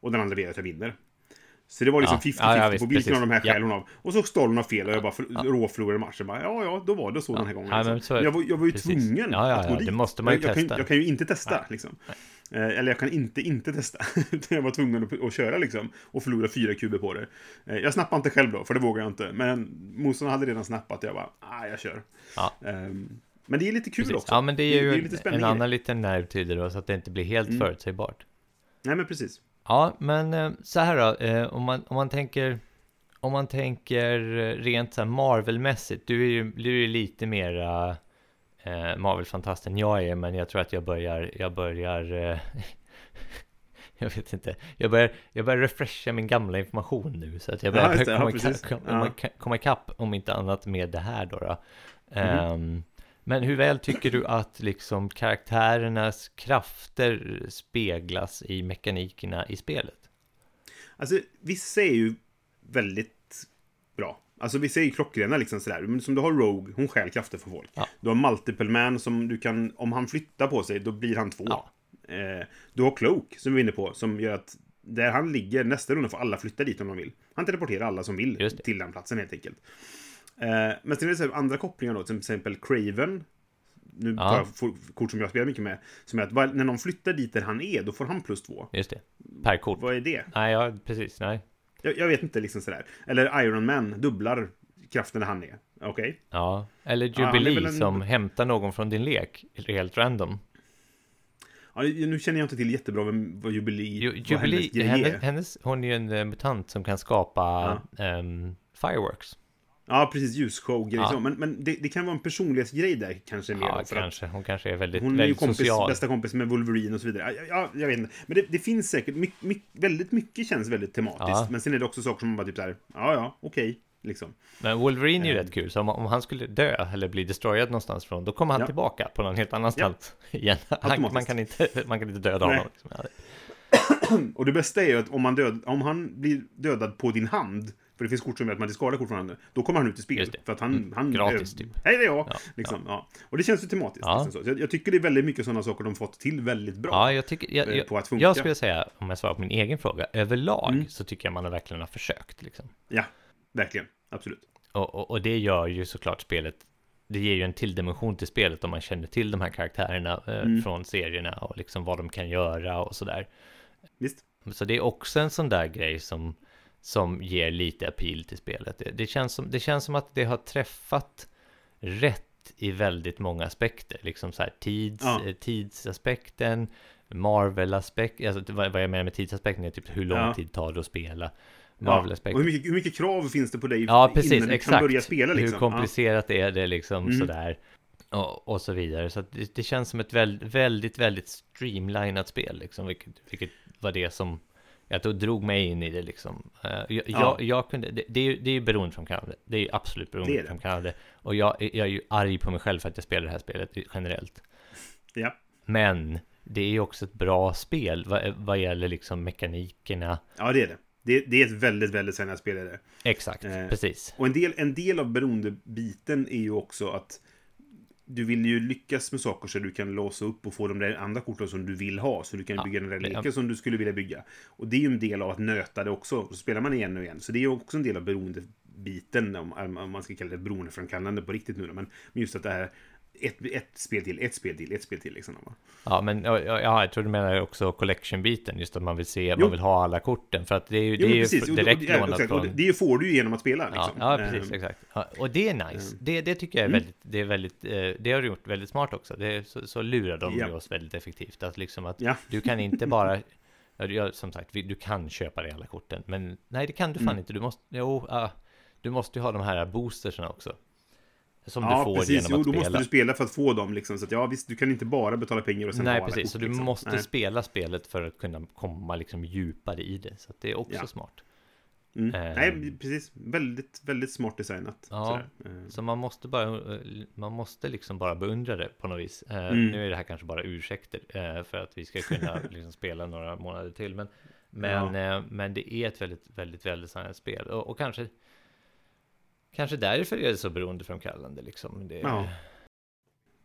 Och den andra vet att jag vinner. Så det var liksom Ja, 50-50 ja, ja, på visst, vilken av de här Ja. stjäl hon av. Och så stal hon av fel och jag bara för, råförlorade matchen. Bara, ja, ja, då var det så den här gången. Ja, men liksom. så- jag, var, jag var ju precis. tvungen Ja, ja, att gå ja, det dit. måste man ju jag, jag, kan, testa. jag kan ju inte testa, liksom. Eh, Eller jag kan inte inte testa. Jag var tvungen att, att köra liksom. Och förlora fyra kuber på det. Eh, Jag snappade inte själv då, för det vågar jag inte. Men motståndaren hade redan snappat. Jag bara, ah, jag kör. Ja. Ehm, Men det är lite kul precis. också. Ja, men det är ju det är lite en, en annan liten nerv till det då, så att det inte blir helt Mm. förutsägbart. Nej, men precis. Ja, men eh, så här då, om man, om man tänker om man tänker rent så här Marvel-mässigt, du är ju, du är ju lite mera eh, Marvel-fantast än jag är, men jag tror att jag börjar, jag börjar, eh, jag vet inte, jag börjar, jag börjar refresha min gamla information nu, så att jag Ja, börjar just det, ja, komma, precis. ikapp, Ja. komma, ika- komma ikapp, om inte annat med det här då. då. Mhm. Ehm, men hur väl tycker du att liksom karaktärernas krafter speglas i mekanikerna i spelet? Alltså, vissa är ju väldigt bra. Alltså vissa är ju klockrena liksom sådär. Men som du har Rogue, hon stjäl krafter från folk. Ja. Du har Multiple Man som du kan, om han flyttar på sig, då blir han två. Ja. Eh, du har Cloak, som vi är inne på, som gör att där han ligger nästa runda får alla flytta dit om de vill. Han teleporterar alla som vill till den platsen helt enkelt. Eh, men sen är det andra kopplingar då, till exempel Craven. Nu Ja. tar jag kort som jag spelar mycket med. Som är att när någon flyttar dit där han är, då får han plus två. Just det, per kort. Vad är det? Nej, ja, precis, nej. Jag, jag vet inte liksom sådär. Eller Iron Man dubblar kraften han är. Okej? Ja, eller Ja, är Jubilee väl en- som hämtar någon från din lek, helt random. Ja, nu känner jag inte till jättebra vem, vad Jubilee, Ju, vad hennes Jubilee, grej hennes, hennes, hon är ju en eh, mutant som kan skapa ehm, fireworks. Ja, precis. Ljusshow-grej. Ja. så. Men, men det, det kan vara en personlighetsgrej där kanske mer. Ja, då, kanske. Hon kanske är väldigt, Hon är ju kompis, social. bästa kompis med Wolverine och så vidare. Ja, ja, jag vet inte. Men det, det finns säkert, my, my, väldigt mycket känns väldigt tematiskt. Ja. Men sen är det också saker som man bara typ såhär, ja, ja, okej, liksom. Men Wolverine är ju Ehm. rätt kul, så om, om han skulle dö eller bli destroyad någonstans från, då kommer han Ja. tillbaka på någon helt annanstans igen. Han, man, kan inte, man kan inte döda Nej. honom. Liksom. Ja, Och det bästa är ju att om, man död, om han blir dödad på din hand, för det finns kort som gör att man discardar kort från handen, då kommer han ut i spel. För att han... Mm, han gratis, eh, typ. Hej, det är jag! Ja, liksom, ja. Och det känns ju tematiskt. Ja. Liksom så. Jag, jag tycker det är väldigt mycket sådana saker de fått till väldigt bra. Ja, jag tycker, jag, eh, jag, på att funka. jag skulle säga, om jag svarar på min egen fråga, överlag Mm. så tycker jag man verkligen har försökt. Liksom. Ja, verkligen. Absolut. Och, och, och det gör ju såklart spelet, det ger ju en till dimension till spelet om man känner till de här karaktärerna eh, Mm. från serierna och liksom vad de kan göra och sådär. Visst. Så det är också en sån där grej som, som ger lite appeal till spelet. Det, det, känns som, det känns som att det har träffat rätt i väldigt många aspekter. Liksom så här tids, Ja. eh, tidsaspekten, Marvel-aspekt, alltså vad, vad jag menar med tidsaspekten är typ hur lång Ja. tid tar det att spela. Ja. Marvel-aspekten. Och hur mycket, hur mycket krav finns det på dig Ja, precis, innan du exakt. kan börja spela? Liksom? Hur komplicerat är det liksom Mm. sådär. Och, och så vidare. Så det, det känns som ett väldigt, väldigt, väldigt streamlinat spel liksom. Vilket, vilket var det som jag då drog mig in i det liksom. Eh, jag, Ja. jag, jag kunde, det, det är ju det är ju beroendeframkallande. Det är ju absolut beroendeframkallande. Och jag, jag är ju arg på mig själv för att jag spelar det här spelet generellt. Ja. Men det är ju också ett bra spel vad, vad gäller liksom mekanikerna. ja, det är det. Det, det är ett väldigt, väldigt spännande spel. Är det. Exakt, Eh, precis. Och en del, en del av beroendebiten är ju också att du vill ju lyckas med saker så du kan låsa upp och få de där andra korten som du vill ha. Så du kan Ja, bygga den där leken som du skulle vilja bygga. Och det är ju en del av att nöta det också. Så spelar man igen och igen. Så det är ju också en del av beroendebiten, om, om man ska kalla det beroendeframkallande på riktigt nu. Men men just att det här, ett, ett spel till, ett spel till, ett spel till liksom. Ja, men ja, ja, jag tror du menar också collection-biten, just att man vill se, Jo. man vill ha alla korten, för att det är ju, det Jo, är men ju precis. Och- och- direkt ja, lånat exakt. Och från... det, det får du ju genom att spela. Ja, Liksom. ja, precis, Ehm, exakt. Ja, och det är nice. Det, det tycker jag är Mm. väldigt, det är väldigt, eh, det har du gjort väldigt smart också. Det, så, så lurar de Ja. oss väldigt effektivt. Att liksom att Ja. du kan inte bara, ja, ja, som sagt, du kan köpa dig alla korten, men nej, det kan du fan Mm. inte. Du måste, jo, ah, du måste ju ha de här boosterserna också. Som du Ja, får precis. genom Jo, att då spela. måste du spela för att få dem liksom. Så att ja, visst, du kan inte bara betala pengar och sen ha Nej, alla precis. kort, Så du liksom. måste Nej. spela spelet för att kunna komma liksom djupare i det. Så att det är också Ja. smart. Mm. Eh. Nej, precis. Väldigt, väldigt smart designat. Ja. Eh, Så man måste bara, eh, man måste liksom bara beundra det på något vis. Eh, Mm. Nu är det här kanske bara ursäkter eh, för att vi ska kunna liksom spela några månader till. Men, men, eh, men det är ett väldigt, väldigt väldesignat spel. Och, och kanske, kanske därför är det så beroendeframkallande liksom. Det, Ja.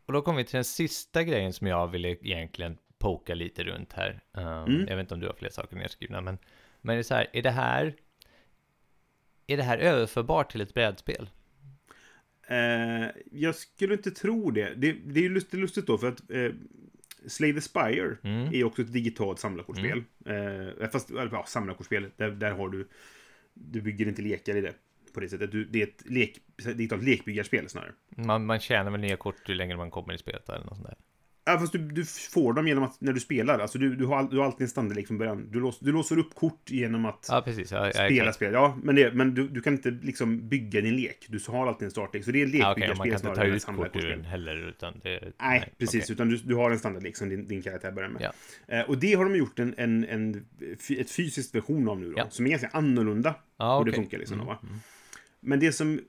Och då kommer vi till den sista grejen som jag ville egentligen poka lite runt här. Um, Mm. Jag vet inte om du har fler saker nedskrivna, men, men det är så här, är det här, är det här överförbart till ett brädspel? Eh, jag skulle inte tro det. Det, det är ju lustigt, lustigt då, för att eh, Slay the Spire Mm. är också ett digitalt samlarkortspel. Eh, fast, ja, samlarkortspel, där, där har du... Du bygger inte lekar i det. På det sättet. Du, det är ett lek, digitalt lekbyggarspel snarare. Man, man tjänar väl nya kort ju längre man kommer i spelet eller något sånt där. Ja, fast du, du får dem genom att, när du spelar. Alltså du, du, har, all- du har alltid en standardlek från början. Du, lås, du låser upp kort genom att Ja, precis. Ja, spela exakt. spel. Ja, men, det, men du, du kan inte liksom bygga din lek. Du har alltid en startlek. Så det är en Ja, lekbyggarspel man kan inte ta ut kort ur den heller, utan det... Nej, precis. okej. Utan du, du har en standardlek som din, din karaktär börjar med. Ja. Eh, och det har de gjort en, en, en, fy- ett fysiskt version av nu då. Som är ganska annorlunda. Ja, hur det okej. funkar liksom. Mm, då, va? Men det som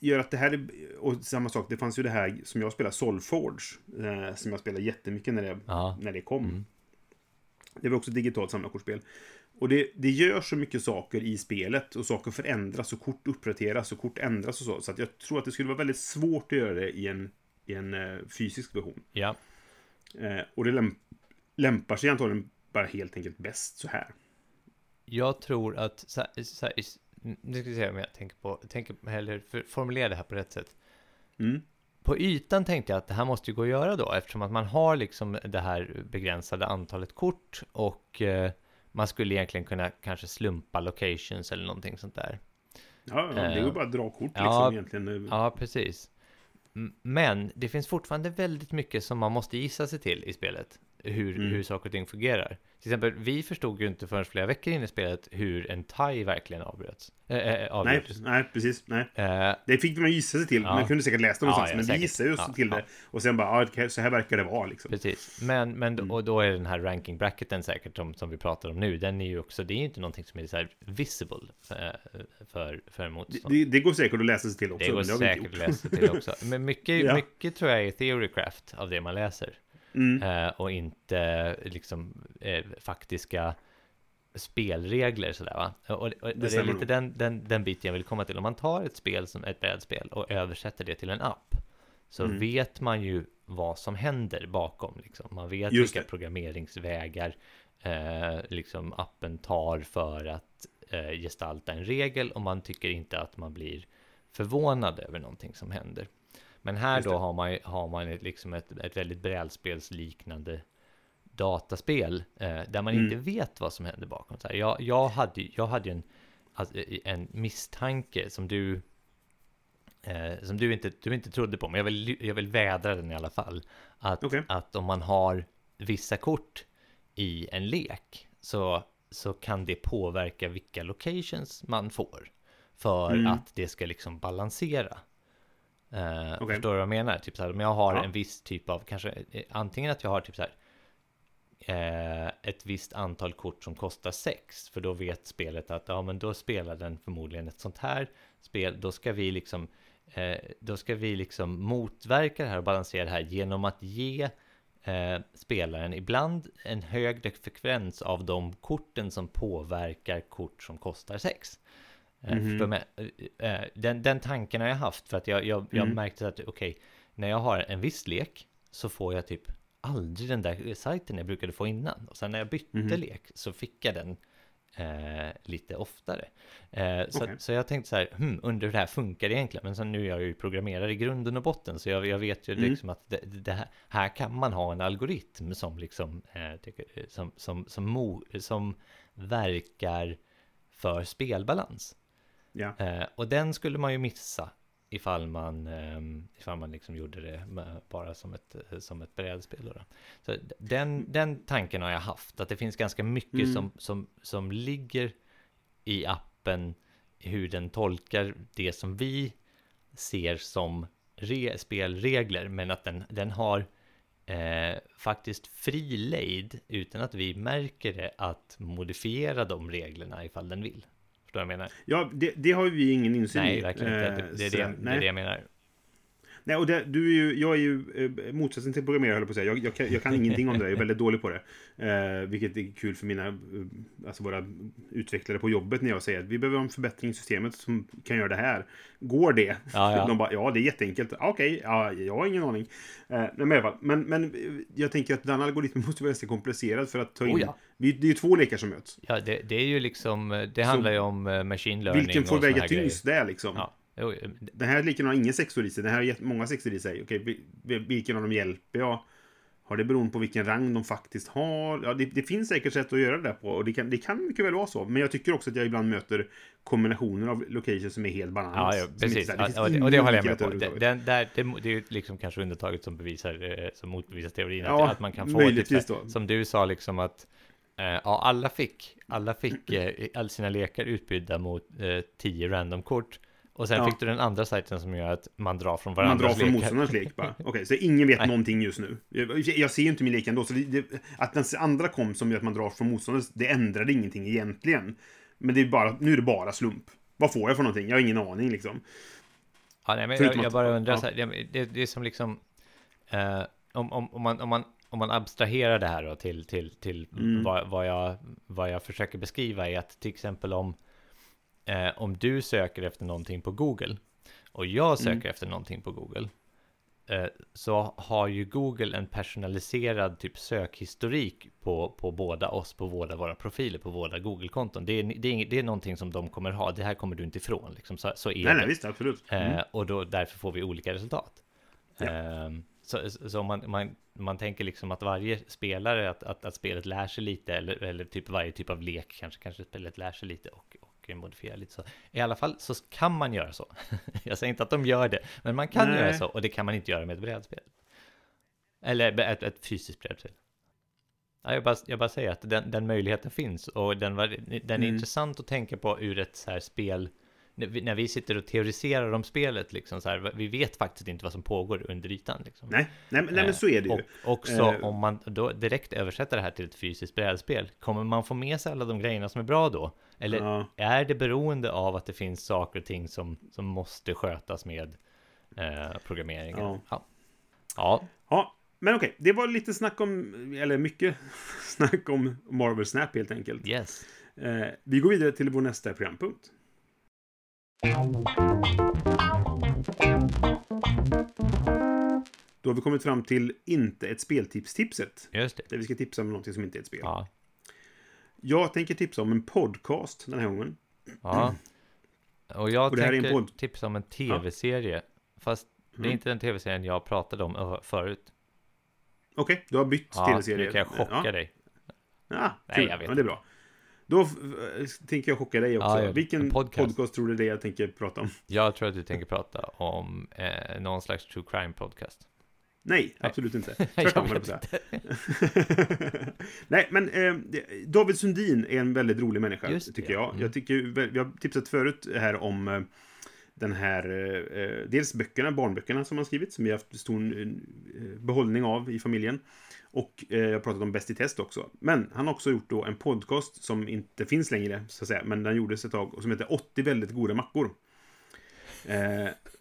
gör att det här är... Och samma sak, det fanns ju det här som jag spelar, Solforge. Eh, som jag spelade jättemycket när det, när det kom. Mm. Det var också ett digitalt samlarkortspel. Och det, det gör så mycket saker i spelet och saker förändras och kort uppdateras och kort ändras och så. Så att jag tror att det skulle vara väldigt svårt att göra det i en, i en eh, fysisk version. Ja, Eh, och det lämp lämpar sig antagligen bara helt enkelt bäst så här. jag tror att... Så här, så här, nu ska vi se om jag tänker på... Tänker, eller för, formulera det här på rätt sätt. Mm. På ytan tänkte jag att det här måste ju gå att göra då, eftersom att man har liksom det här begränsade antalet kort och eh, man skulle egentligen kunna kanske slumpa locations eller någonting sånt där. Ja, det är ju Eh, bara att dra kort liksom ja, egentligen. Ja, precis. Men det finns fortfarande väldigt mycket som man måste gissa sig till i spelet. Hur, Mm. hur saker och ting fungerar. Till exempel, vi förstod ju inte förrän flera veckor in i spelet hur en thai verkligen avbröts. Äh, äh, nej, nej, precis. Nej. Eh, Det fick man gissa sig till. Ja. Man kunde säkert läsa det Ja, någonstans. ja, men vi säkert. gissade ju oss Ja, till ja. det. Och sen bara, ja, så här verkar det vara liksom. Precis, men, men Mm. och då är den här ranking bracketen säkert som, som vi pratar om nu, den är ju också, det är ju inte någonting som är så här visible för, för, för Det, motstånd. det, det går säkert att läsa sig till också. Det går men vi inte säkert att läsa till också. Men mycket, Ja. mycket tror jag är theorycraft av det man läser. Mm. Eh, och inte liksom eh, faktiska spelregler sådär va. Och, och, och det, är stämmer lite den, den, den biten jag vill komma till. Om man tar ett spel som ett brädspel och översätter det till en app så Mm. vet man ju vad som händer bakom. Liksom. Man vet Just vilka det. programmeringsvägar eh, liksom appen tar för att eh, gestalta en regel och man tycker inte att man blir förvånad över någonting som händer. Men här Just då det. har man, har man ett, liksom ett, ett väldigt brädspelsliknande dataspel eh, där man Mm. inte vet vad som händer bakom. Så här, jag, jag hade ju jag hade en, alltså, en misstanke som du eh, som du inte, du inte trodde på, men jag vill, jag vill vädra den i alla fall. Att, Okej. att om man har vissa kort i en lek så, så kan det påverka vilka locations man får. För Mm. att det ska liksom balansera. Eh, Okej. Förstår du vad jag menar? Typ så här, om jag har Ja. en viss typ av, kanske eh, antingen att jag har typ så här eh, ett visst antal kort som kostar 6 för då vet spelet att ja men då spelar den förmodligen ett sånt här spel då ska vi liksom eh, då ska vi liksom motverka det här och balansera det här genom att ge eh, spelaren ibland en högre frekvens av de korten som påverkar kort som kostar 6 Mhm. förstår du med? Eh, eh, den, den tanken har jag haft för att jag, jag, jag Mm. märkte att okej, när jag har en viss lek så får jag typ aldrig den där sajten jag brukade få innan. Och sen när jag bytte Mhm. lek så fick jag den eh, lite oftare. Eh, så, Okej. så jag tänkte så här, hmm, undrar hur det här funkar egentligen. Men sen nu är jag ju programmerare i grunden och botten, så jag, jag vet ju Mm. liksom att det, det här, här kan man ha en algoritm som liksom, eh, tycker, som, som, som, mo, som verkar för spelbalans. Ja. Eh, och den skulle man ju missa ifall man, eh, ifall man liksom gjorde det bara som ett, eh, som ett brädspel. Då. Så den, den tanken har jag haft, att det finns ganska mycket Mm. som, som, som ligger i appen hur den tolkar det som vi ser som re, spelregler, men att den, den har eh, faktiskt fri lejd utan att vi märker det att modifiera de reglerna ifall den vill. Förstår du vad jag menar? Ja, det, det har ju vi ingen insyn Nej, i. verkligen inte. Eh, Det, det, är så- det, det är det jag menar. Nej, och det, du är ju, jag är ju eh, motsatsen till programmerare, höll jag på att säga. Jag, jag, kan, jag kan ingenting om det, jag är väldigt dålig på det. Eh, vilket är kul för mina, eh, alltså våra utvecklare på jobbet när jag säger att vi behöver en förbättring i systemet som kan göra det här. Går det? Ja, ja. De bara, ja det är jätteenkelt. Ja, Okej, ja, jag har ingen aning. Eh, men, i alla fall, men, men eh, jag tänker att den algoritmen måste vara ganska komplicerad för att ta in. Oh, ja. vi, det är ju två lekar som möts. Ja, det, det är ju liksom, det handlar ju om machine learning Vilken får väga tyngst där liksom? Ja, jo, Den här leken har ingen sexor i sig. Den här har många sexor i sig. Okej, vi- vi- vilken av dem hjälper jag? Har det beroende på vilken rang de faktiskt har? Ja, det, det finns säkert sätt att göra det där på. Och det kan, det kan mycket väl vara så. Men jag tycker också att jag ibland möter kombinationer av locations som är helt bananas. Ja, ja precis. här, Ja, och, det, och det håller jag med på. Det, den, där, det, det är liksom kanske undantaget som bevisar, eh, som motbevisar teorin. Ja, att, att man kan få, typ, då. som du sa, liksom att eh, ja, alla fick, alla fick eh, all sina lekar utbytta mot eh, tio random-kort. Och sen Ja. fick du den andra sajten som gör att man drar från Man drar varandras från lekar. motståndarens lek bara. Okej, så ingen vet Nej. någonting just nu. Jag, jag ser ju inte min lek ändå, så det, det, att den andra kom som gör att man drar från motståndaren, det ändrade ingenting egentligen. Men det är bara, nu är det bara slump. Vad får jag för någonting? Jag har ingen aning liksom. Ja, nej, men jag, jag bara undrar ja. så här, det, det, det är som liksom, eh, om, om, om, man, om, man, om man abstraherar det här då till, till, till Mm. vad, vad, jag, vad jag försöker beskriva är att till exempel om, eh, om du söker efter någonting på Google och jag söker Mm. efter någonting på Google, eh, så har ju Google en personaliserad typ sökhistorik på, på båda oss, på båda våra profiler, på båda Google-konton. Det är, det, är, det är någonting som de kommer ha, det här kommer du inte ifrån, liksom. så, så är Nej, det. nej, visst, absolut. Mm. Eh, och då, därför får vi olika resultat. Ja. Ehm, så så man, man, man tänker liksom att varje spelare, att, att, att spelet lär sig lite, eller, eller typ varje typ av lek kanske, kanske spelet lär sig lite och, och modifierar lite så. I alla fall så kan man göra så. Jag säger inte att de gör det, men man kan Nej. göra så och det kan man inte göra med ett brädspel. Eller ett, ett fysiskt brädspel. Ja, jag, bara, jag bara säger att den, den möjligheten finns och den, var, den är Mm. intressant att tänka på ur ett så här spel när vi, sitter och teoriserar om spelet, liksom så här, vi vet faktiskt inte vad som pågår under ytan. Liksom. Nej, nej, men- nej, men så är det ju. Och också Eh. om man då direkt översätter det här till ett fysiskt brädspel, kommer man få med sig alla de grejerna som är bra då? Eller Ja. är det beroende av att det finns saker och ting som, som måste skötas med eh, programmeringen? Ja. Ja. ja. Ja, men okej, det var lite snack om, eller mycket snack om Marvel Snap helt enkelt. yes. Eh, vi går vidare till vår nästa programpunkt. Då har vi kommit fram till inte ett speltips-tipset. Just det. Där vi ska tipsa om någonting som inte är ett spel. Ja. Jag tänker tipsa om en podcast den här gången. ja. Och jag Och tänker podd. tipsa om en tv-serie. Fast det är Mm. inte den tv-serien jag pratade om förut. Okej, du har bytt Ja, tv-serie. nu kan jag chocka ja. dig. Ja, Nej, kul. jag vet ja, det är bra. Då eh, tänker jag chocka dig också. Ja, ja, Vilken en podcast. podcast. tror du det är jag tänker prata om? Jag tror att du tänker prata om eh, någon slags true crime podcast. Nej, absolut inte. Jag Tvärtom, jag på säga. Nej, men eh, David Sundin är en väldigt rolig människa, Just det, tycker ja. jag. Mm. jag tycker, vi har tipsat förut här om eh, den här, eh, dels böckerna, barnböckerna som han skrivit, som vi har haft stor eh, behållning av i familjen. Och eh, jag har pratat om Bäst i test också. Men han har också gjort då en podcast som inte finns längre, så att säga, men den gjordes ett tag, och som heter 80 väldigt goda mackor.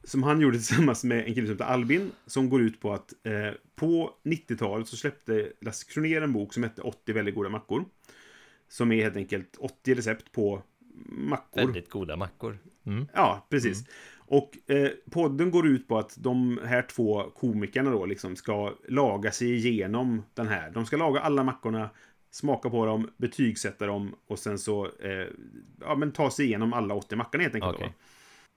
Som han gjorde tillsammans med en kille som heter Albin, som går ut på att eh, på 90-talet så släppte Lasse Kronér en bok som hette 80 väldigt goda mackor. Som är helt enkelt 80 recept på mackor. Väldigt goda mackor. Mm. Ja, precis. Och eh, podden går ut på att de här två komikerna då liksom ska laga sig igenom den här. De ska laga alla mackorna, smaka på dem, betygsätta dem och sen så eh, ja, men ta sig igenom alla 80 mackorna helt enkelt. Okej. Då.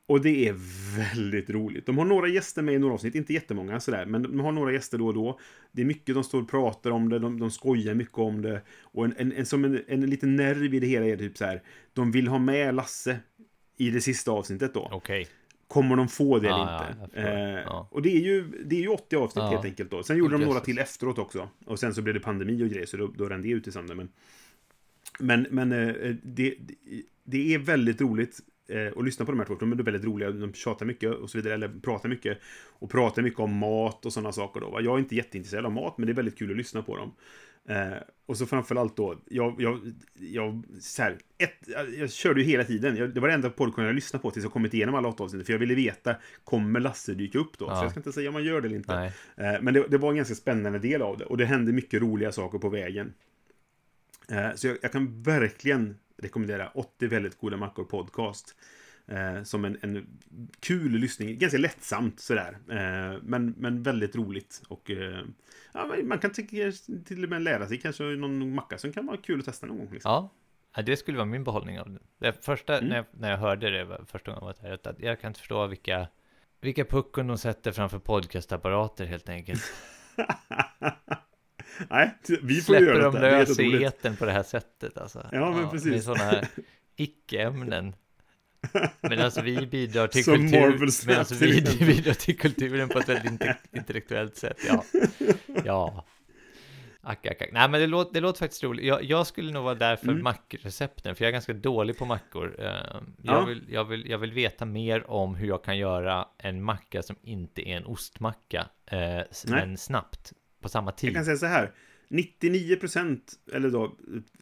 Och det är väldigt roligt. De har några gäster med i några avsnitt, inte jättemånga sådär, men de har några gäster då och då. Det är mycket de står och pratar om det, de, de skojar mycket om det. Och en, en, en, som en, en liten nerv i det hela är typ så här, de vill ha med Lasse i det sista avsnittet då. Okej. Kommer de få det Ja, eller ja, inte? jag förstår. eh, Ja. Och det är, ju, det är ju 80 avsnitt Ja. helt enkelt då. Sen gjorde de några till efteråt också. Och sen så blev det pandemi och grejer, så då, då rann det ut i sanden. Men, men, men eh, det, det är väldigt roligt. Eh, och lyssna på de här två, de är väldigt roliga, de tjatar mycket och så vidare, eller pratar mycket. Och pratar mycket om mat och sådana saker då. Va? Jag är inte jätteintresserad av mat, men det är väldigt kul att lyssna på dem. Eh, och så framförallt då, jag, jag, jag, så här, ett, jag körde ju hela tiden. Jag, det var det enda podcasten jag lyssnade på tills jag kommit igenom alla åtta avsnitt. För jag ville veta, kommer Lasse dyka upp då? Ja. Så jag ska inte säga om man gör det eller inte. Eh, men det, det var en ganska spännande del av det. Och det hände mycket roliga saker på vägen. Eh, så jag, jag kan verkligen rekommendera 80 väldigt goda mackor podcast. Eh, som en, en kul lyssning, ganska lättsamt sådär. Eh, men, men väldigt roligt. Och eh, ja, man kan till och med lära sig kanske någon macka som kan vara kul att testa någon gång. Liksom. Ja, Ja, det skulle vara min behållning av det. första, Mm. när, jag, när jag hörde det första gången var det att jag kan inte förstå vilka, vilka puckon de sätter framför podcastapparater helt enkelt. Nej, vi får Släpper göra de detta. Det lös i jätteroligt. etern på det här sättet alltså. Ja, men precis. Med sådana här icke-ämnen. Men alltså vi bidrar till Som kultur, Snap, alltså vi bidrar till kulturen på ett väldigt inte, intellektuellt sätt, ja. Ja. Ack, ack, ack. Nej, men det låter, det låter faktiskt roligt. Jag, jag skulle nog vara där för Mm. mackrecepten, för jag är ganska dålig på mackor. Eh, Jag, Ja. vill, jag, vill, jag vill veta mer om hur jag kan göra en macka som inte är en ostmacka, eh, men snabbt, på samma tid. Jag kan säga så här. 99% eller då,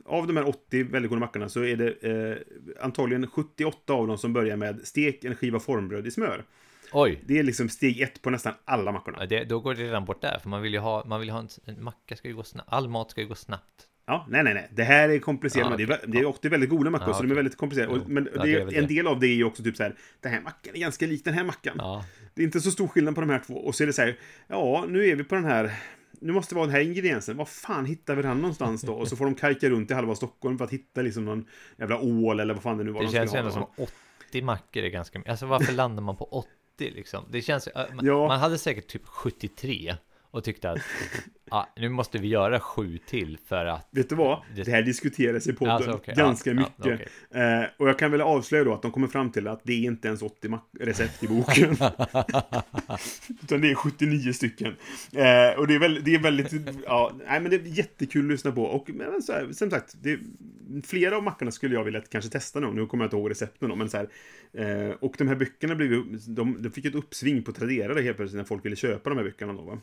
av de här 80 väldigt goda mackorna så är det eh, antagligen 78 av dem som börjar med stek en skiva formbröd i smör. Oj! Det är liksom steg ett på nästan alla mackorna. Ja, det, då går det redan bort där, för man vill ju ha, man vill ha en, en macka ska ju gå snabbt, all mat ska ju gå snabbt. Ja, nej, nej, nej. Det här är komplicerat. Ja, men det, är, det är 80 väldigt goda mackor, Ja, så de är väldigt komplicerade. Jo, men ja, är, en del av det är ju också typ så här, den här mackan är ganska lik den här mackan. Det är inte så stor skillnad på de här två. Och så är det så här, ja, nu är vi på den här, nu måste det vara den här ingrediensen. Var fan hittar vi den någonstans då? Och så får de kajka runt i halva Stockholm för att hitta liksom någon jävla ål eller vad fan det nu var det de känns ändå som 80 mackor är ganska mycket. Alltså varför landar man på 80 liksom? Det känns man, Ja. man hade säkert typ 73 och tyckte att ah, nu måste vi göra sju till för att Vet du vad? Det- här diskuteras i podden Alltså, okej, ganska ja, ja, mycket. Eh, och jag kan väl avslöja då att de kommer fram till att det är inte ens 80 mack- recept i boken. Utan det är 79 stycken. Eh, och det är, väl, det är väldigt, ja, nej men det är jättekul att lyssna på. Och men, så här, som sagt, det, flera av mackorna skulle jag vilja kanske testa någon. Nu kommer jag inte ihåg recepten då, men så här. Eh, och de här böckerna blev de, de fick ett uppsving på Tradera helt plötsligt när folk ville köpa de här böckerna då va.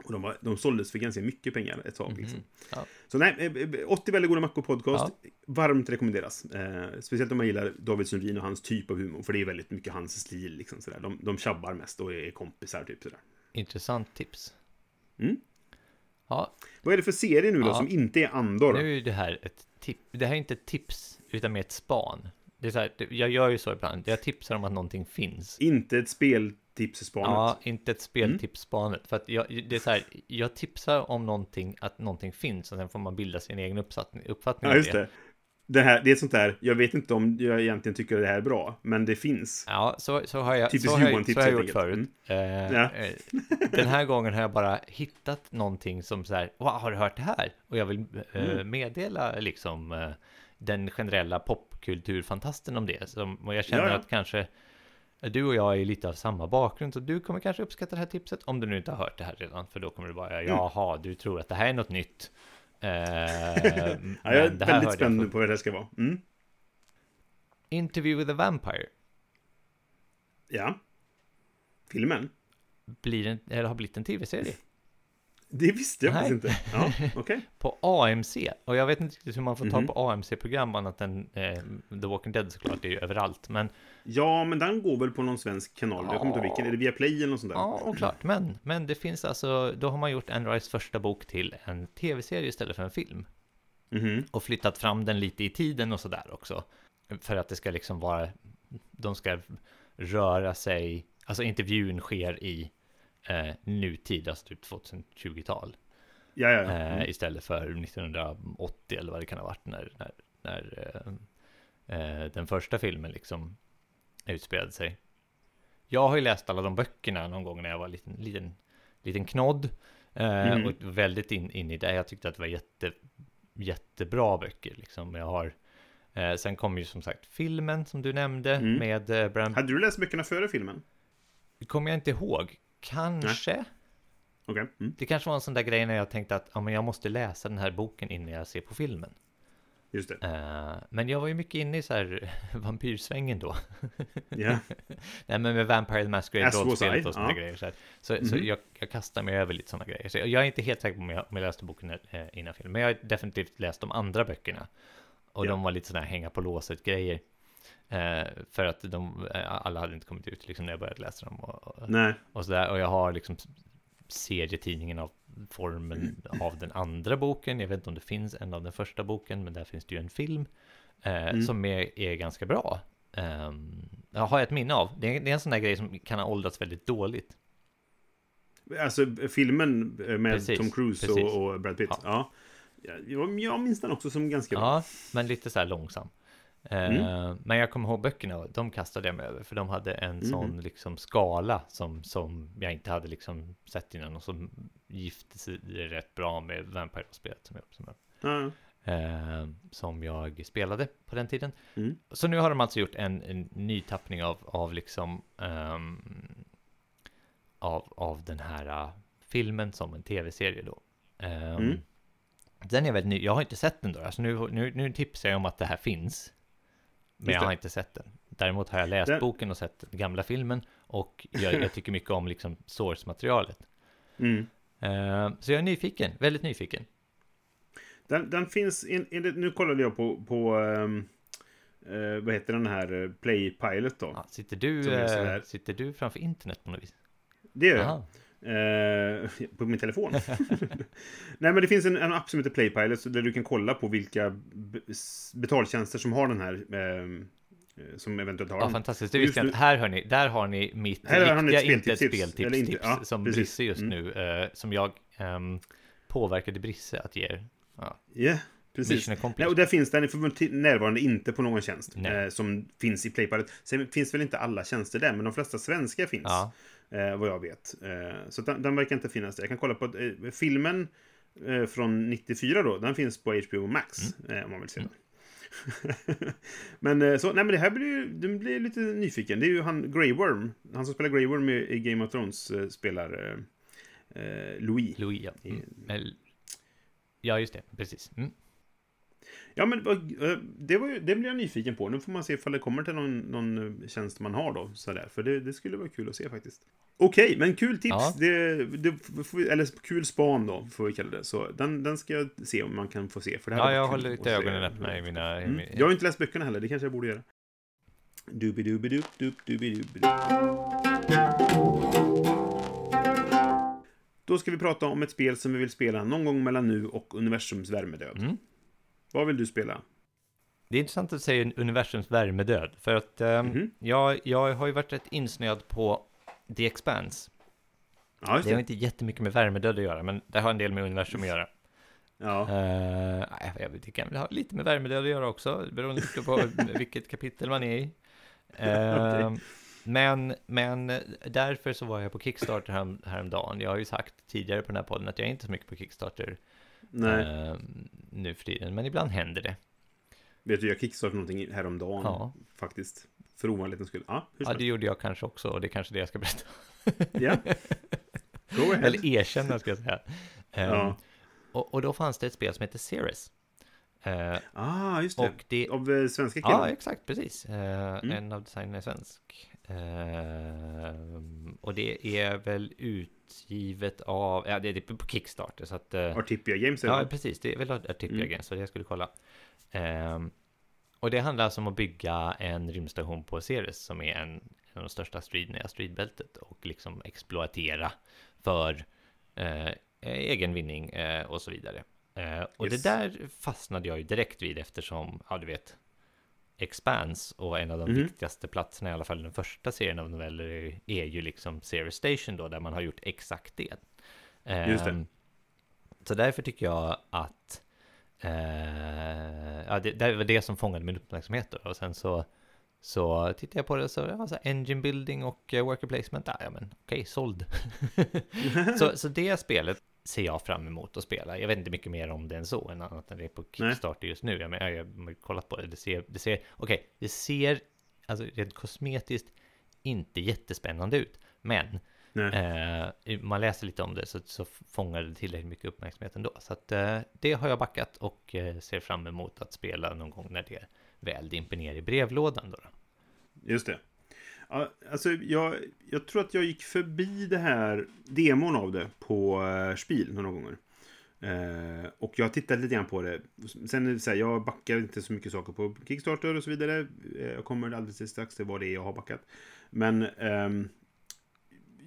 Eh, och de, var, de såldes för ganska mycket pengar ett tag. Liksom. Ja. Så nej, eh, 80 väldigt goda mackor podcast. Varmt rekommenderas. Eh, speciellt om man gillar David Sundin och hans typ av humor. För det är väldigt mycket hans stil. Liksom, sådär. De, de tjabbar mest och är kompisar. Typ, sådär. Intressant tips. Mm. Ja, Vad är det för serie nu då Ja. som inte är Andor? nu är det här ett tips. Det här är inte ett tips, utan mer ett span. Det är så här, jag gör ju så ibland. Jag tipsar om att någonting finns. Inte ett speltipsspanet. Ja, inte ett Mm. speltipsspanet. För att jag, det är så här, jag tipsar om någonting, att någonting finns, och sen får man bilda sin egen uppfattning, uppfattning Ja, just det. Det, här, det är ett sånt där, jag vet inte om jag egentligen tycker det här är bra, men det finns. Ja, så, så har jag, Typiskt så har så har jag gjort förut. Eh, Ja. eh, den här gången har jag bara hittat någonting som så här, wow, har du hört det här? Och jag vill eh, Mm. meddela liksom eh, den generella popkulturfantasten om det. Som, och jag känner Ja, ja. att kanske du och jag är lite av samma bakgrund, så du kommer kanske uppskatta det här tipset, om du nu inte har hört det här redan, för då kommer du bara, Mm. jaha, du tror att det här är något nytt. Eh, Ja, jag är väldigt spänd nu på vad det här ska vara. Mm. Interview with a Vampire Ja. Filmen. blir en, eller har blivit en tv-serie. Det visste jag faktiskt inte. Ja, okej. på AMC. Och jag vet inte riktigt hur man får tag Mhm. på AMC-program annat än eh, The Walking Dead såklart, det är ju överallt. Men Ja, men den går väl på någon svensk kanal. Jag kommer inte ihåg vilken. Är det Viaplay eller något sånt där? ja, och klart. Men, men det finns alltså, då har man gjort Anne Rice första bok till en tv-serie istället för en film. Mhm. Och flyttat fram den lite i tiden och sådär också. För att det ska liksom vara, de ska röra sig, alltså intervjun sker i eh, nutid, alltså typ 2020-tal. Ja, ja, ja. eh, Mm. istället för 1980 eller vad det kan ha varit när, när, när eh, eh, den första filmen liksom utspelade sig. Jag har ju läst alla de böckerna någon gång när jag var liten, liten, liten knodd eh, Mhm. och väldigt in, in i det. Jag tyckte att det var jätte, jättebra böcker liksom. Jag har eh, sen kom ju som sagt filmen som du nämnde Mm. med eh, Bram. Hade du läst böckerna före filmen? Kommer jag inte ihåg. Kanske. Okej. Mm. Det kanske var en sån där grej när jag tänkte att ja, men jag måste läsa den här boken innan jag ser på filmen. Just det. Eh, men jag var ju mycket inne i så här vampyrsvängen då. Ja. Nej men med Vampire the Masquerade rollspelet och sådana ja. grejer. Så, här. så, så Mhm. jag, jag kastar mig över lite sådana grejer. Så jag, jag är inte helt säker på om jag, om jag läste boken eh, innan filmen. Men jag har definitivt läst de andra böckerna. Och Ja. de var lite sådana här hänga på låset grejer. Eh, för att de, eh, alla hade inte kommit ut liksom när jag började läsa dem. Och, Nej. och sådär. Och jag har liksom serietidningen av formen av den andra boken. Jag vet inte om det finns en av den första boken, men där finns det ju en film eh, Mm. som är, är ganska bra. Um, jag har ett minne av. Det är, det är en sån där grej som kan ha åldrats väldigt dåligt. Alltså filmen eh, med Precis, Tom Cruise precis. och, och Brad Pitt. Ja. Ja. Ja. Jag, jag minns den också som ganska bra. Ja, men lite så här långsam. Eh, Men jag kommer ihåg böckerna, de kastade jag mig över, för de hade en Mhm. sån liksom skala som, som jag inte hade liksom sett innan och som gifte sig rätt bra med Vampire-spelet som jag, som jag Ja. eh, som jag spelade på den tiden. Mm. Så nu har de alltså gjort en, en ny tappning av, av liksom ehm, av, av den här uh, filmen som en tv-serie då. Mm. Den är väldigt ny, jag har inte sett den då, alltså nu, nu, nu tipsar jag om att det här finns. Men jag har inte sett den. Däremot har jag läst Den- boken och sett den gamla filmen och jag, jag tycker mycket om liksom source-materialet. Mm. Ehm, så jag är nyfiken, väldigt nyfiken. Den, den finns, in, in, nu kollade jag på, på ehm, eh, vad heter den här, eh, Play Pilot då. Ja, sitter, du, här- sitter du framför internet på något vis? Det gör jag. Eh, på min telefon. Nej, men det finns en, en app som heter Playpilot där du kan kolla på vilka betaltjänster som har den här. ehm, eh, som eventuellt har Ja, den. fantastiskt. Det visste jag inte. Här hör ni, där har ni mitt Här har ni ett riktiga, inte ett speltips, speltips, ja, som precis. Brisse just Mm. nu, eh, som jag ehm, påverkade Brisse att ge er. Ja, Ja, precis. Nej, och där finns den för närvarande inte på någon tjänst eh, som finns i Playpilot. Sen finns väl inte alla tjänster där, men de flesta svenska finns. Ja. Eh, vad jag vet. Eh, så den, den verkar inte finnas där. Jag kan kolla på eh, filmen eh, från 94 då. Den finns på HBO Max. Mm. Eh, om man vill se den. men eh, så, nej men det här blir ju, den blir lite nyfiken. Det är ju han Grey Worm. Han som spelar Grey Worm i, i Game of Thrones spelar Louis. Louis, ja. Mm. I- ja, just det. Precis. Mm. Ja, men eh, det, var ju, det blir jag nyfiken på. Nu får man se ifall det kommer till någon, någon tjänst man har då. Sådär. För det, det skulle vara kul att se faktiskt. Okej, men kul tips. Ja. Det, det, eller kul span då, får vi kalla det. Så den, den ska jag se om man kan få se. För det här Ja, jag håller lite ögonen öppna i mina... Mm. Jag har inte läst böckerna heller, det kanske jag borde göra. Dubidubidup, dup, dubidubidup. Då ska vi prata om ett spel som vi vill spela någon gång mellan nu och universums värmedöd. Mm. Vad vill du spela? Det är intressant att säga universums värmedöd, för att ehm, Mhm. jag, jag har ju varit rätt insnöad på The Expanse. Ja, just Det har det. inte jättemycket med värmedöd att göra, men det har en del med universum att göra. Ja. Uh, jag vet, det kan ha lite med värmedöd att göra också, beroende på vilket kapitel man är i. Eh, Okej. men, men därför så var jag på Kickstarter härom, häromdagen. Jag har ju sagt tidigare på den här podden att jag är inte så mycket på Kickstarter Nej. eh, nu för tiden, men ibland händer det. Vet du, jag kickstartade någonting häromdagen. Ja. Faktiskt. För ovanlighetens skull. Ja, hur Ja, det gjorde jag kanske också, och det är kanske det jag ska berätta. ja. Go ahead. Eller erkänna, ska jag säga. Eh, Ja. och, och då fanns det ett spel som heter Ceres. Eh, Ah, just det. det, Av eh, svenska Ja, killen. exakt, precis. Eh, Mm. En av designerna är svensk. Eh, och det är väl utgivet av, ja det är på Kickstarter så att... eh, Artipia Games ja, precis, det är väl Artipia Mm. Games, så jag skulle kolla. Ehm, och det handlar alltså om att bygga en rymdstation på Ceres som är en, en av de största striderna i asteroidbältet och liksom exploatera för eh, egen vinning eh, och så vidare. Eh, och Yes. det där fastnade jag ju direkt vid eftersom, ja du vet, Expanse och en av de Mhm. viktigaste platserna, i alla fall den första serien av noveller, är, ju liksom Ceres Station då, där man har gjort exakt det. Just det. Ehm, Så därför tycker jag att eh, ja, det, det var det som fångade min uppmärksamhet då. Och sen så, så tittade jag på det så, ja, så engine building och uh, worker placement, ja, ja men okej, såld. så, så det spelet ser jag fram emot att spela. Jag vet inte mycket mer om det än så, än annat än det är på Kickstarter just nu. Jag, men, jag, har kollat på det, det ser, det ser, okej, det ser, alltså rent kosmetiskt, inte jättespännande ut. Men. Eh, man läser lite om det så, så fångar det tillräckligt mycket uppmärksamhet ändå. Så att eh, det har jag backat och eh, ser fram emot att spela någon gång när det väl dimper ner i brevlådan. Då, då. Just det. Ja, alltså, jag, jag tror att jag gick förbi det här demon av det på uh, Spiel några gånger. Eh, och jag har tittat lite grann på det. Sen är det så här, jag backar inte så mycket saker på Kickstarter och så vidare. Eh, jag kommer alldeles strax till vad det är jag har backat. Men ehm,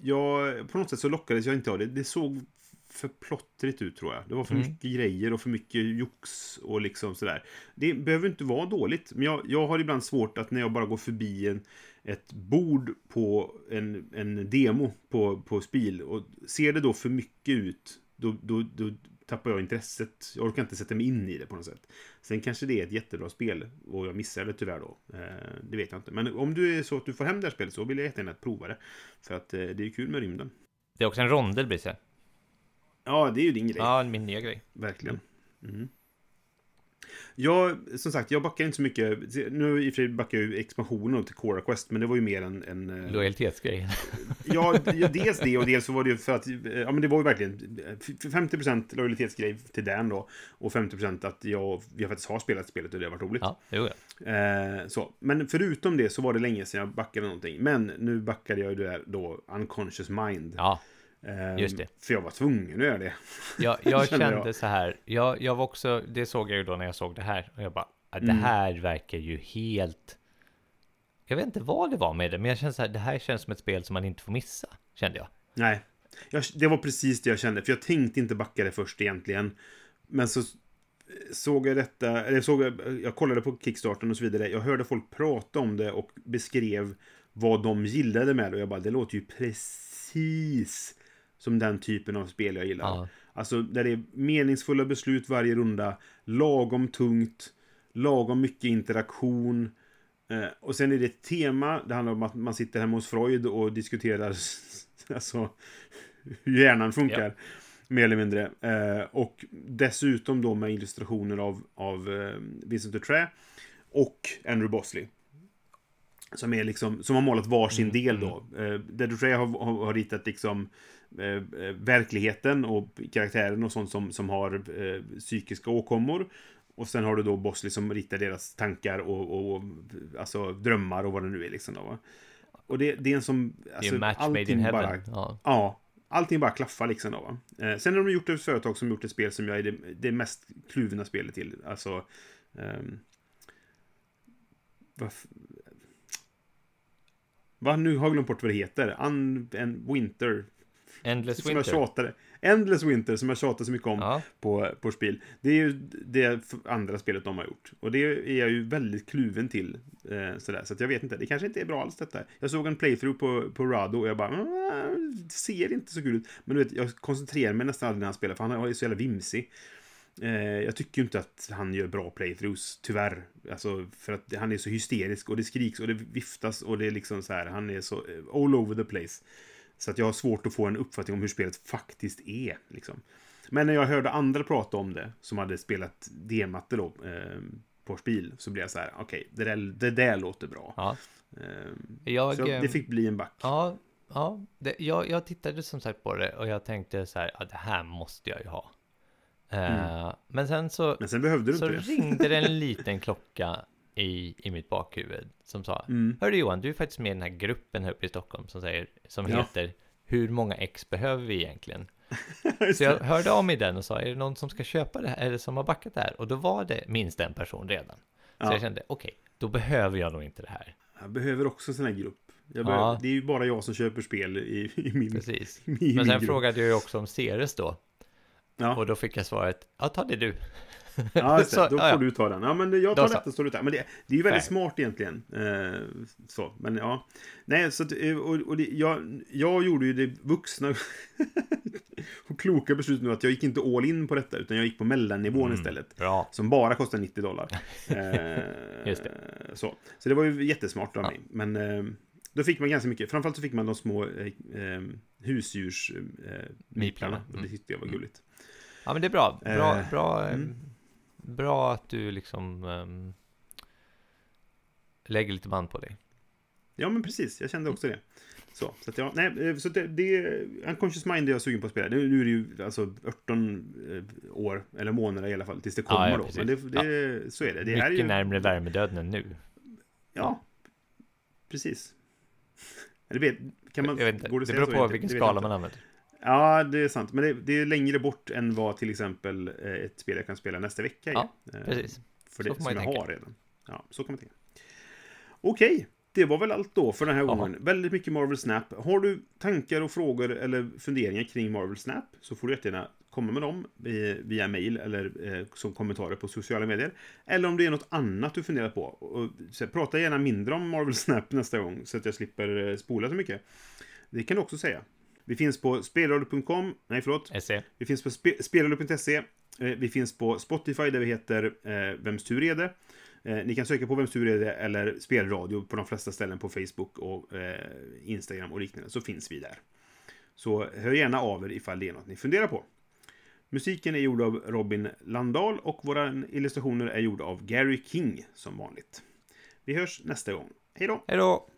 jag, på något sätt så lockades jag inte av det. Det såg för plottrigt ut tror jag. Det var för Mm. mycket grejer och för mycket jox och liksom sådär. Det behöver inte vara dåligt, men jag, jag har ibland svårt att när jag bara går förbi en, ett bord på en, en demo på, på Spiel och ser det då för mycket ut, då, då, då tappar jag intresset. Jag orkar inte sätta mig in i det på något sätt. Sen kanske det är ett jättebra spel och jag missar det tyvärr då. Eh, det vet jag inte. Men om du är så att du får hem det här spelet så vill jag jättegärna prova det. För att eh, det är kul med rymden. Det är också en rondel, Brisse. Ja, det är ju din grej. Ja, min nya grej. Verkligen. Mm. Jag, som sagt, jag backar inte så mycket. Nu i och för sig backar jag ju expansionen till Cora Quest, men det var ju mer en... en eh, Lojalitetsgrej. ja, dels det och dels så var det ju för att... eh, Ja, men det var ju verkligen eh, 50% lojalitetsgrej till Dan då. Och 50% att jag, jag faktiskt har spelat spelet och det har varit roligt. Ja, jo, ja. Eh, så. Men förutom det så var det länge sedan jag backade någonting. Men nu backade jag ju det där då Unconscious Mind. ja. Eh, just det. För jag var tvungen att göra det. Jag, jag kände jag. så här, jag, jag var också, det såg jag ju då när jag såg det här, och jag bara, "Ah, det Mm. här verkar ju helt... Jag vet inte vad det var med det, men jag kände så här, det här känns som ett spel som man inte får missa, kände jag. Nej, jag, det var precis det jag kände. För jag tänkte inte backa det först egentligen. Men så såg jag detta, eller såg jag, jag kollade på Kickstarten och så vidare. Jag hörde folk prata om det och beskrev vad de gillade med det. Och jag bara, det låter ju precis som den typen av spel jag gillar. Ja. Alltså där det är meningsfulla beslut varje runda, lagom tungt, lagom mycket interaktion. Eh, och sen är det ett tema, det handlar om att man sitter hemma hos Freud och diskuterar alltså, hur hjärnan funkar. Mer eller mindre. Eh, och dessutom då med illustrationer av, av eh, Vincent Dutré och Andrew Bosley. Som, är liksom, som har målat varsin del då. Eh, där Dutré har, har, har ritat liksom verkligheten och karaktären och sånt som, som har eh, psykiska åkommor. Och sen har du då Bosley som ritar deras tankar och, och alltså drömmar och vad det nu är liksom. Då? Och det, det är en som... Det är Alltså, ju match made in heaven. bara- Ja. Ja, allting bara klaffar liksom då, va? Eh, sen har de gjort ett företag som gjort ett spel som jag är det, det mest kluvna spelet till. Alltså... ehm, vad f- Va? Nu har jag glömt bort vad det heter. Un, en winter. Endless som jag Winter. tjatade. Endless Winter, som jag tjatar så mycket om Ja, på, på spel. Det är ju det andra spelet de har gjort. Och det är jag ju väldigt kluven till. Eh, sådär. Så jag vet inte, det kanske inte är bra alls detta. Jag såg en playthrough på, på Rado och jag bara, "Mm, det ser inte så kul ut. Men du vet, jag koncentrerar mig nästan aldrig när han spelar, för han är så jävla vimsig. Eh, jag tycker ju inte att han gör bra playthroughs, tyvärr. Alltså, för att han är så hysterisk och det skriks och det viftas och det är liksom så här, han är så eh, all over the place. Så att jag har svårt att få en uppfattning om hur spelet faktiskt är. Liksom. Men när jag hörde andra prata om det, som hade spelat D-matte då, eh, på spel, så blev jag så här, okej, det, där, det där låter bra. ja. Eh, Jag, så det ehm, fick bli en back. Ja, ja det, jag, jag tittade som sagt på det och jag tänkte så här, ja, det här måste jag ju ha. Eh, Men sen så, Men sen behövde du så inte det. ringde det en liten klocka i, i mitt bakhuvud som sa, Mm. hörru Johan, du är faktiskt med i den här gruppen här uppe i Stockholm som säger, som Ja. heter Hur många ex behöver vi egentligen? Så jag hörde av mig i den och sa, är det någon som ska köpa det här, eller som har backat det här? Och då var det minst en person redan. Så Ja. jag kände, okej, då behöver jag nog inte det här. Jag behöver också en sån här grupp. Jag Ja. behöver, Det är ju bara jag som köper spel i, i min, Precis. i Men min sen grupp. frågade jag ju också om Ceres då. Ja. Och då fick jag svaret, ja ta det du. Ja, just det. Så, då ja, får ja. du ta den. Ja, men jag tar så. detta står du tar. Men det, det är ju väldigt Fair. smart egentligen. Eh, så, men ja. Nej, så att, eh, och, och det, jag, jag gjorde ju det vuxna och kloka beslutet nu att jag gick inte all in på detta, utan jag gick på mellannivån Mm. istället. Bra. Som bara kostar 90 dollar. Eh, Just det. Så. så det var ju jättesmart av Ja. mig. Men eh, då fick man ganska mycket. Framförallt så fick man de små eh, eh, husdjursmiplarna. Eh. Och det Mm. tyckte jag var gulligt. Ja men det är bra. Bra, Eh, bra, eh, mm. Bra att du liksom ehm, lägger lite band på dig. Ja, men precis. Jag kände också det. Så, så att ja, nej, eh, så det, det Unconscious Mind är jag sugen på att spela. Nu, nu är det ju alltså 18 eh, år, eller månader i alla fall, tills det kommer Ja, ja, då. Men det, det, så är det. Det Mycket är ju, närmare värmedöden än nu. Ja, precis. Eller vet, kan man, jag vet inte. går Det säga beror så? på vilken. Det skala man använder. Ja, det är sant. Men det, det är längre bort än vad till exempel eh, ett spel jag kan spela nästa vecka är. Ja, Eh, Precis. För Så det får som man jag ju tänka. har redan. Ja, så kan man tänka. Okej, det var väl allt då för den här gången. Väldigt mycket Marvel Snap. Har du tankar och frågor eller funderingar kring Marvel Snap så får du jättegärna komma med dem i- via mail eller eh, som kommentarer på sociala medier. Eller om det är något annat du funderar på. Och, så, prata gärna mindre om Marvel Snap nästa gång så att jag slipper eh, spola så mycket. Det kan du också säga. Vi finns på spelradio.com, nej förlåt, SE. vi finns på spe- spelradio.se. Eh, Vi finns på Spotify där vi heter eh, Vems tur är det? Eh, ni kan söka på Vems tur är det eller Spelradio på de flesta ställen på Facebook och eh, Instagram och liknande så finns vi där. Så hör gärna av er ifall det är något ni funderar på. Musiken är gjord av Robin Landahl och våra illustrationer är gjorda av Gary King som vanligt. Vi hörs nästa gång. Hej då! Hej då!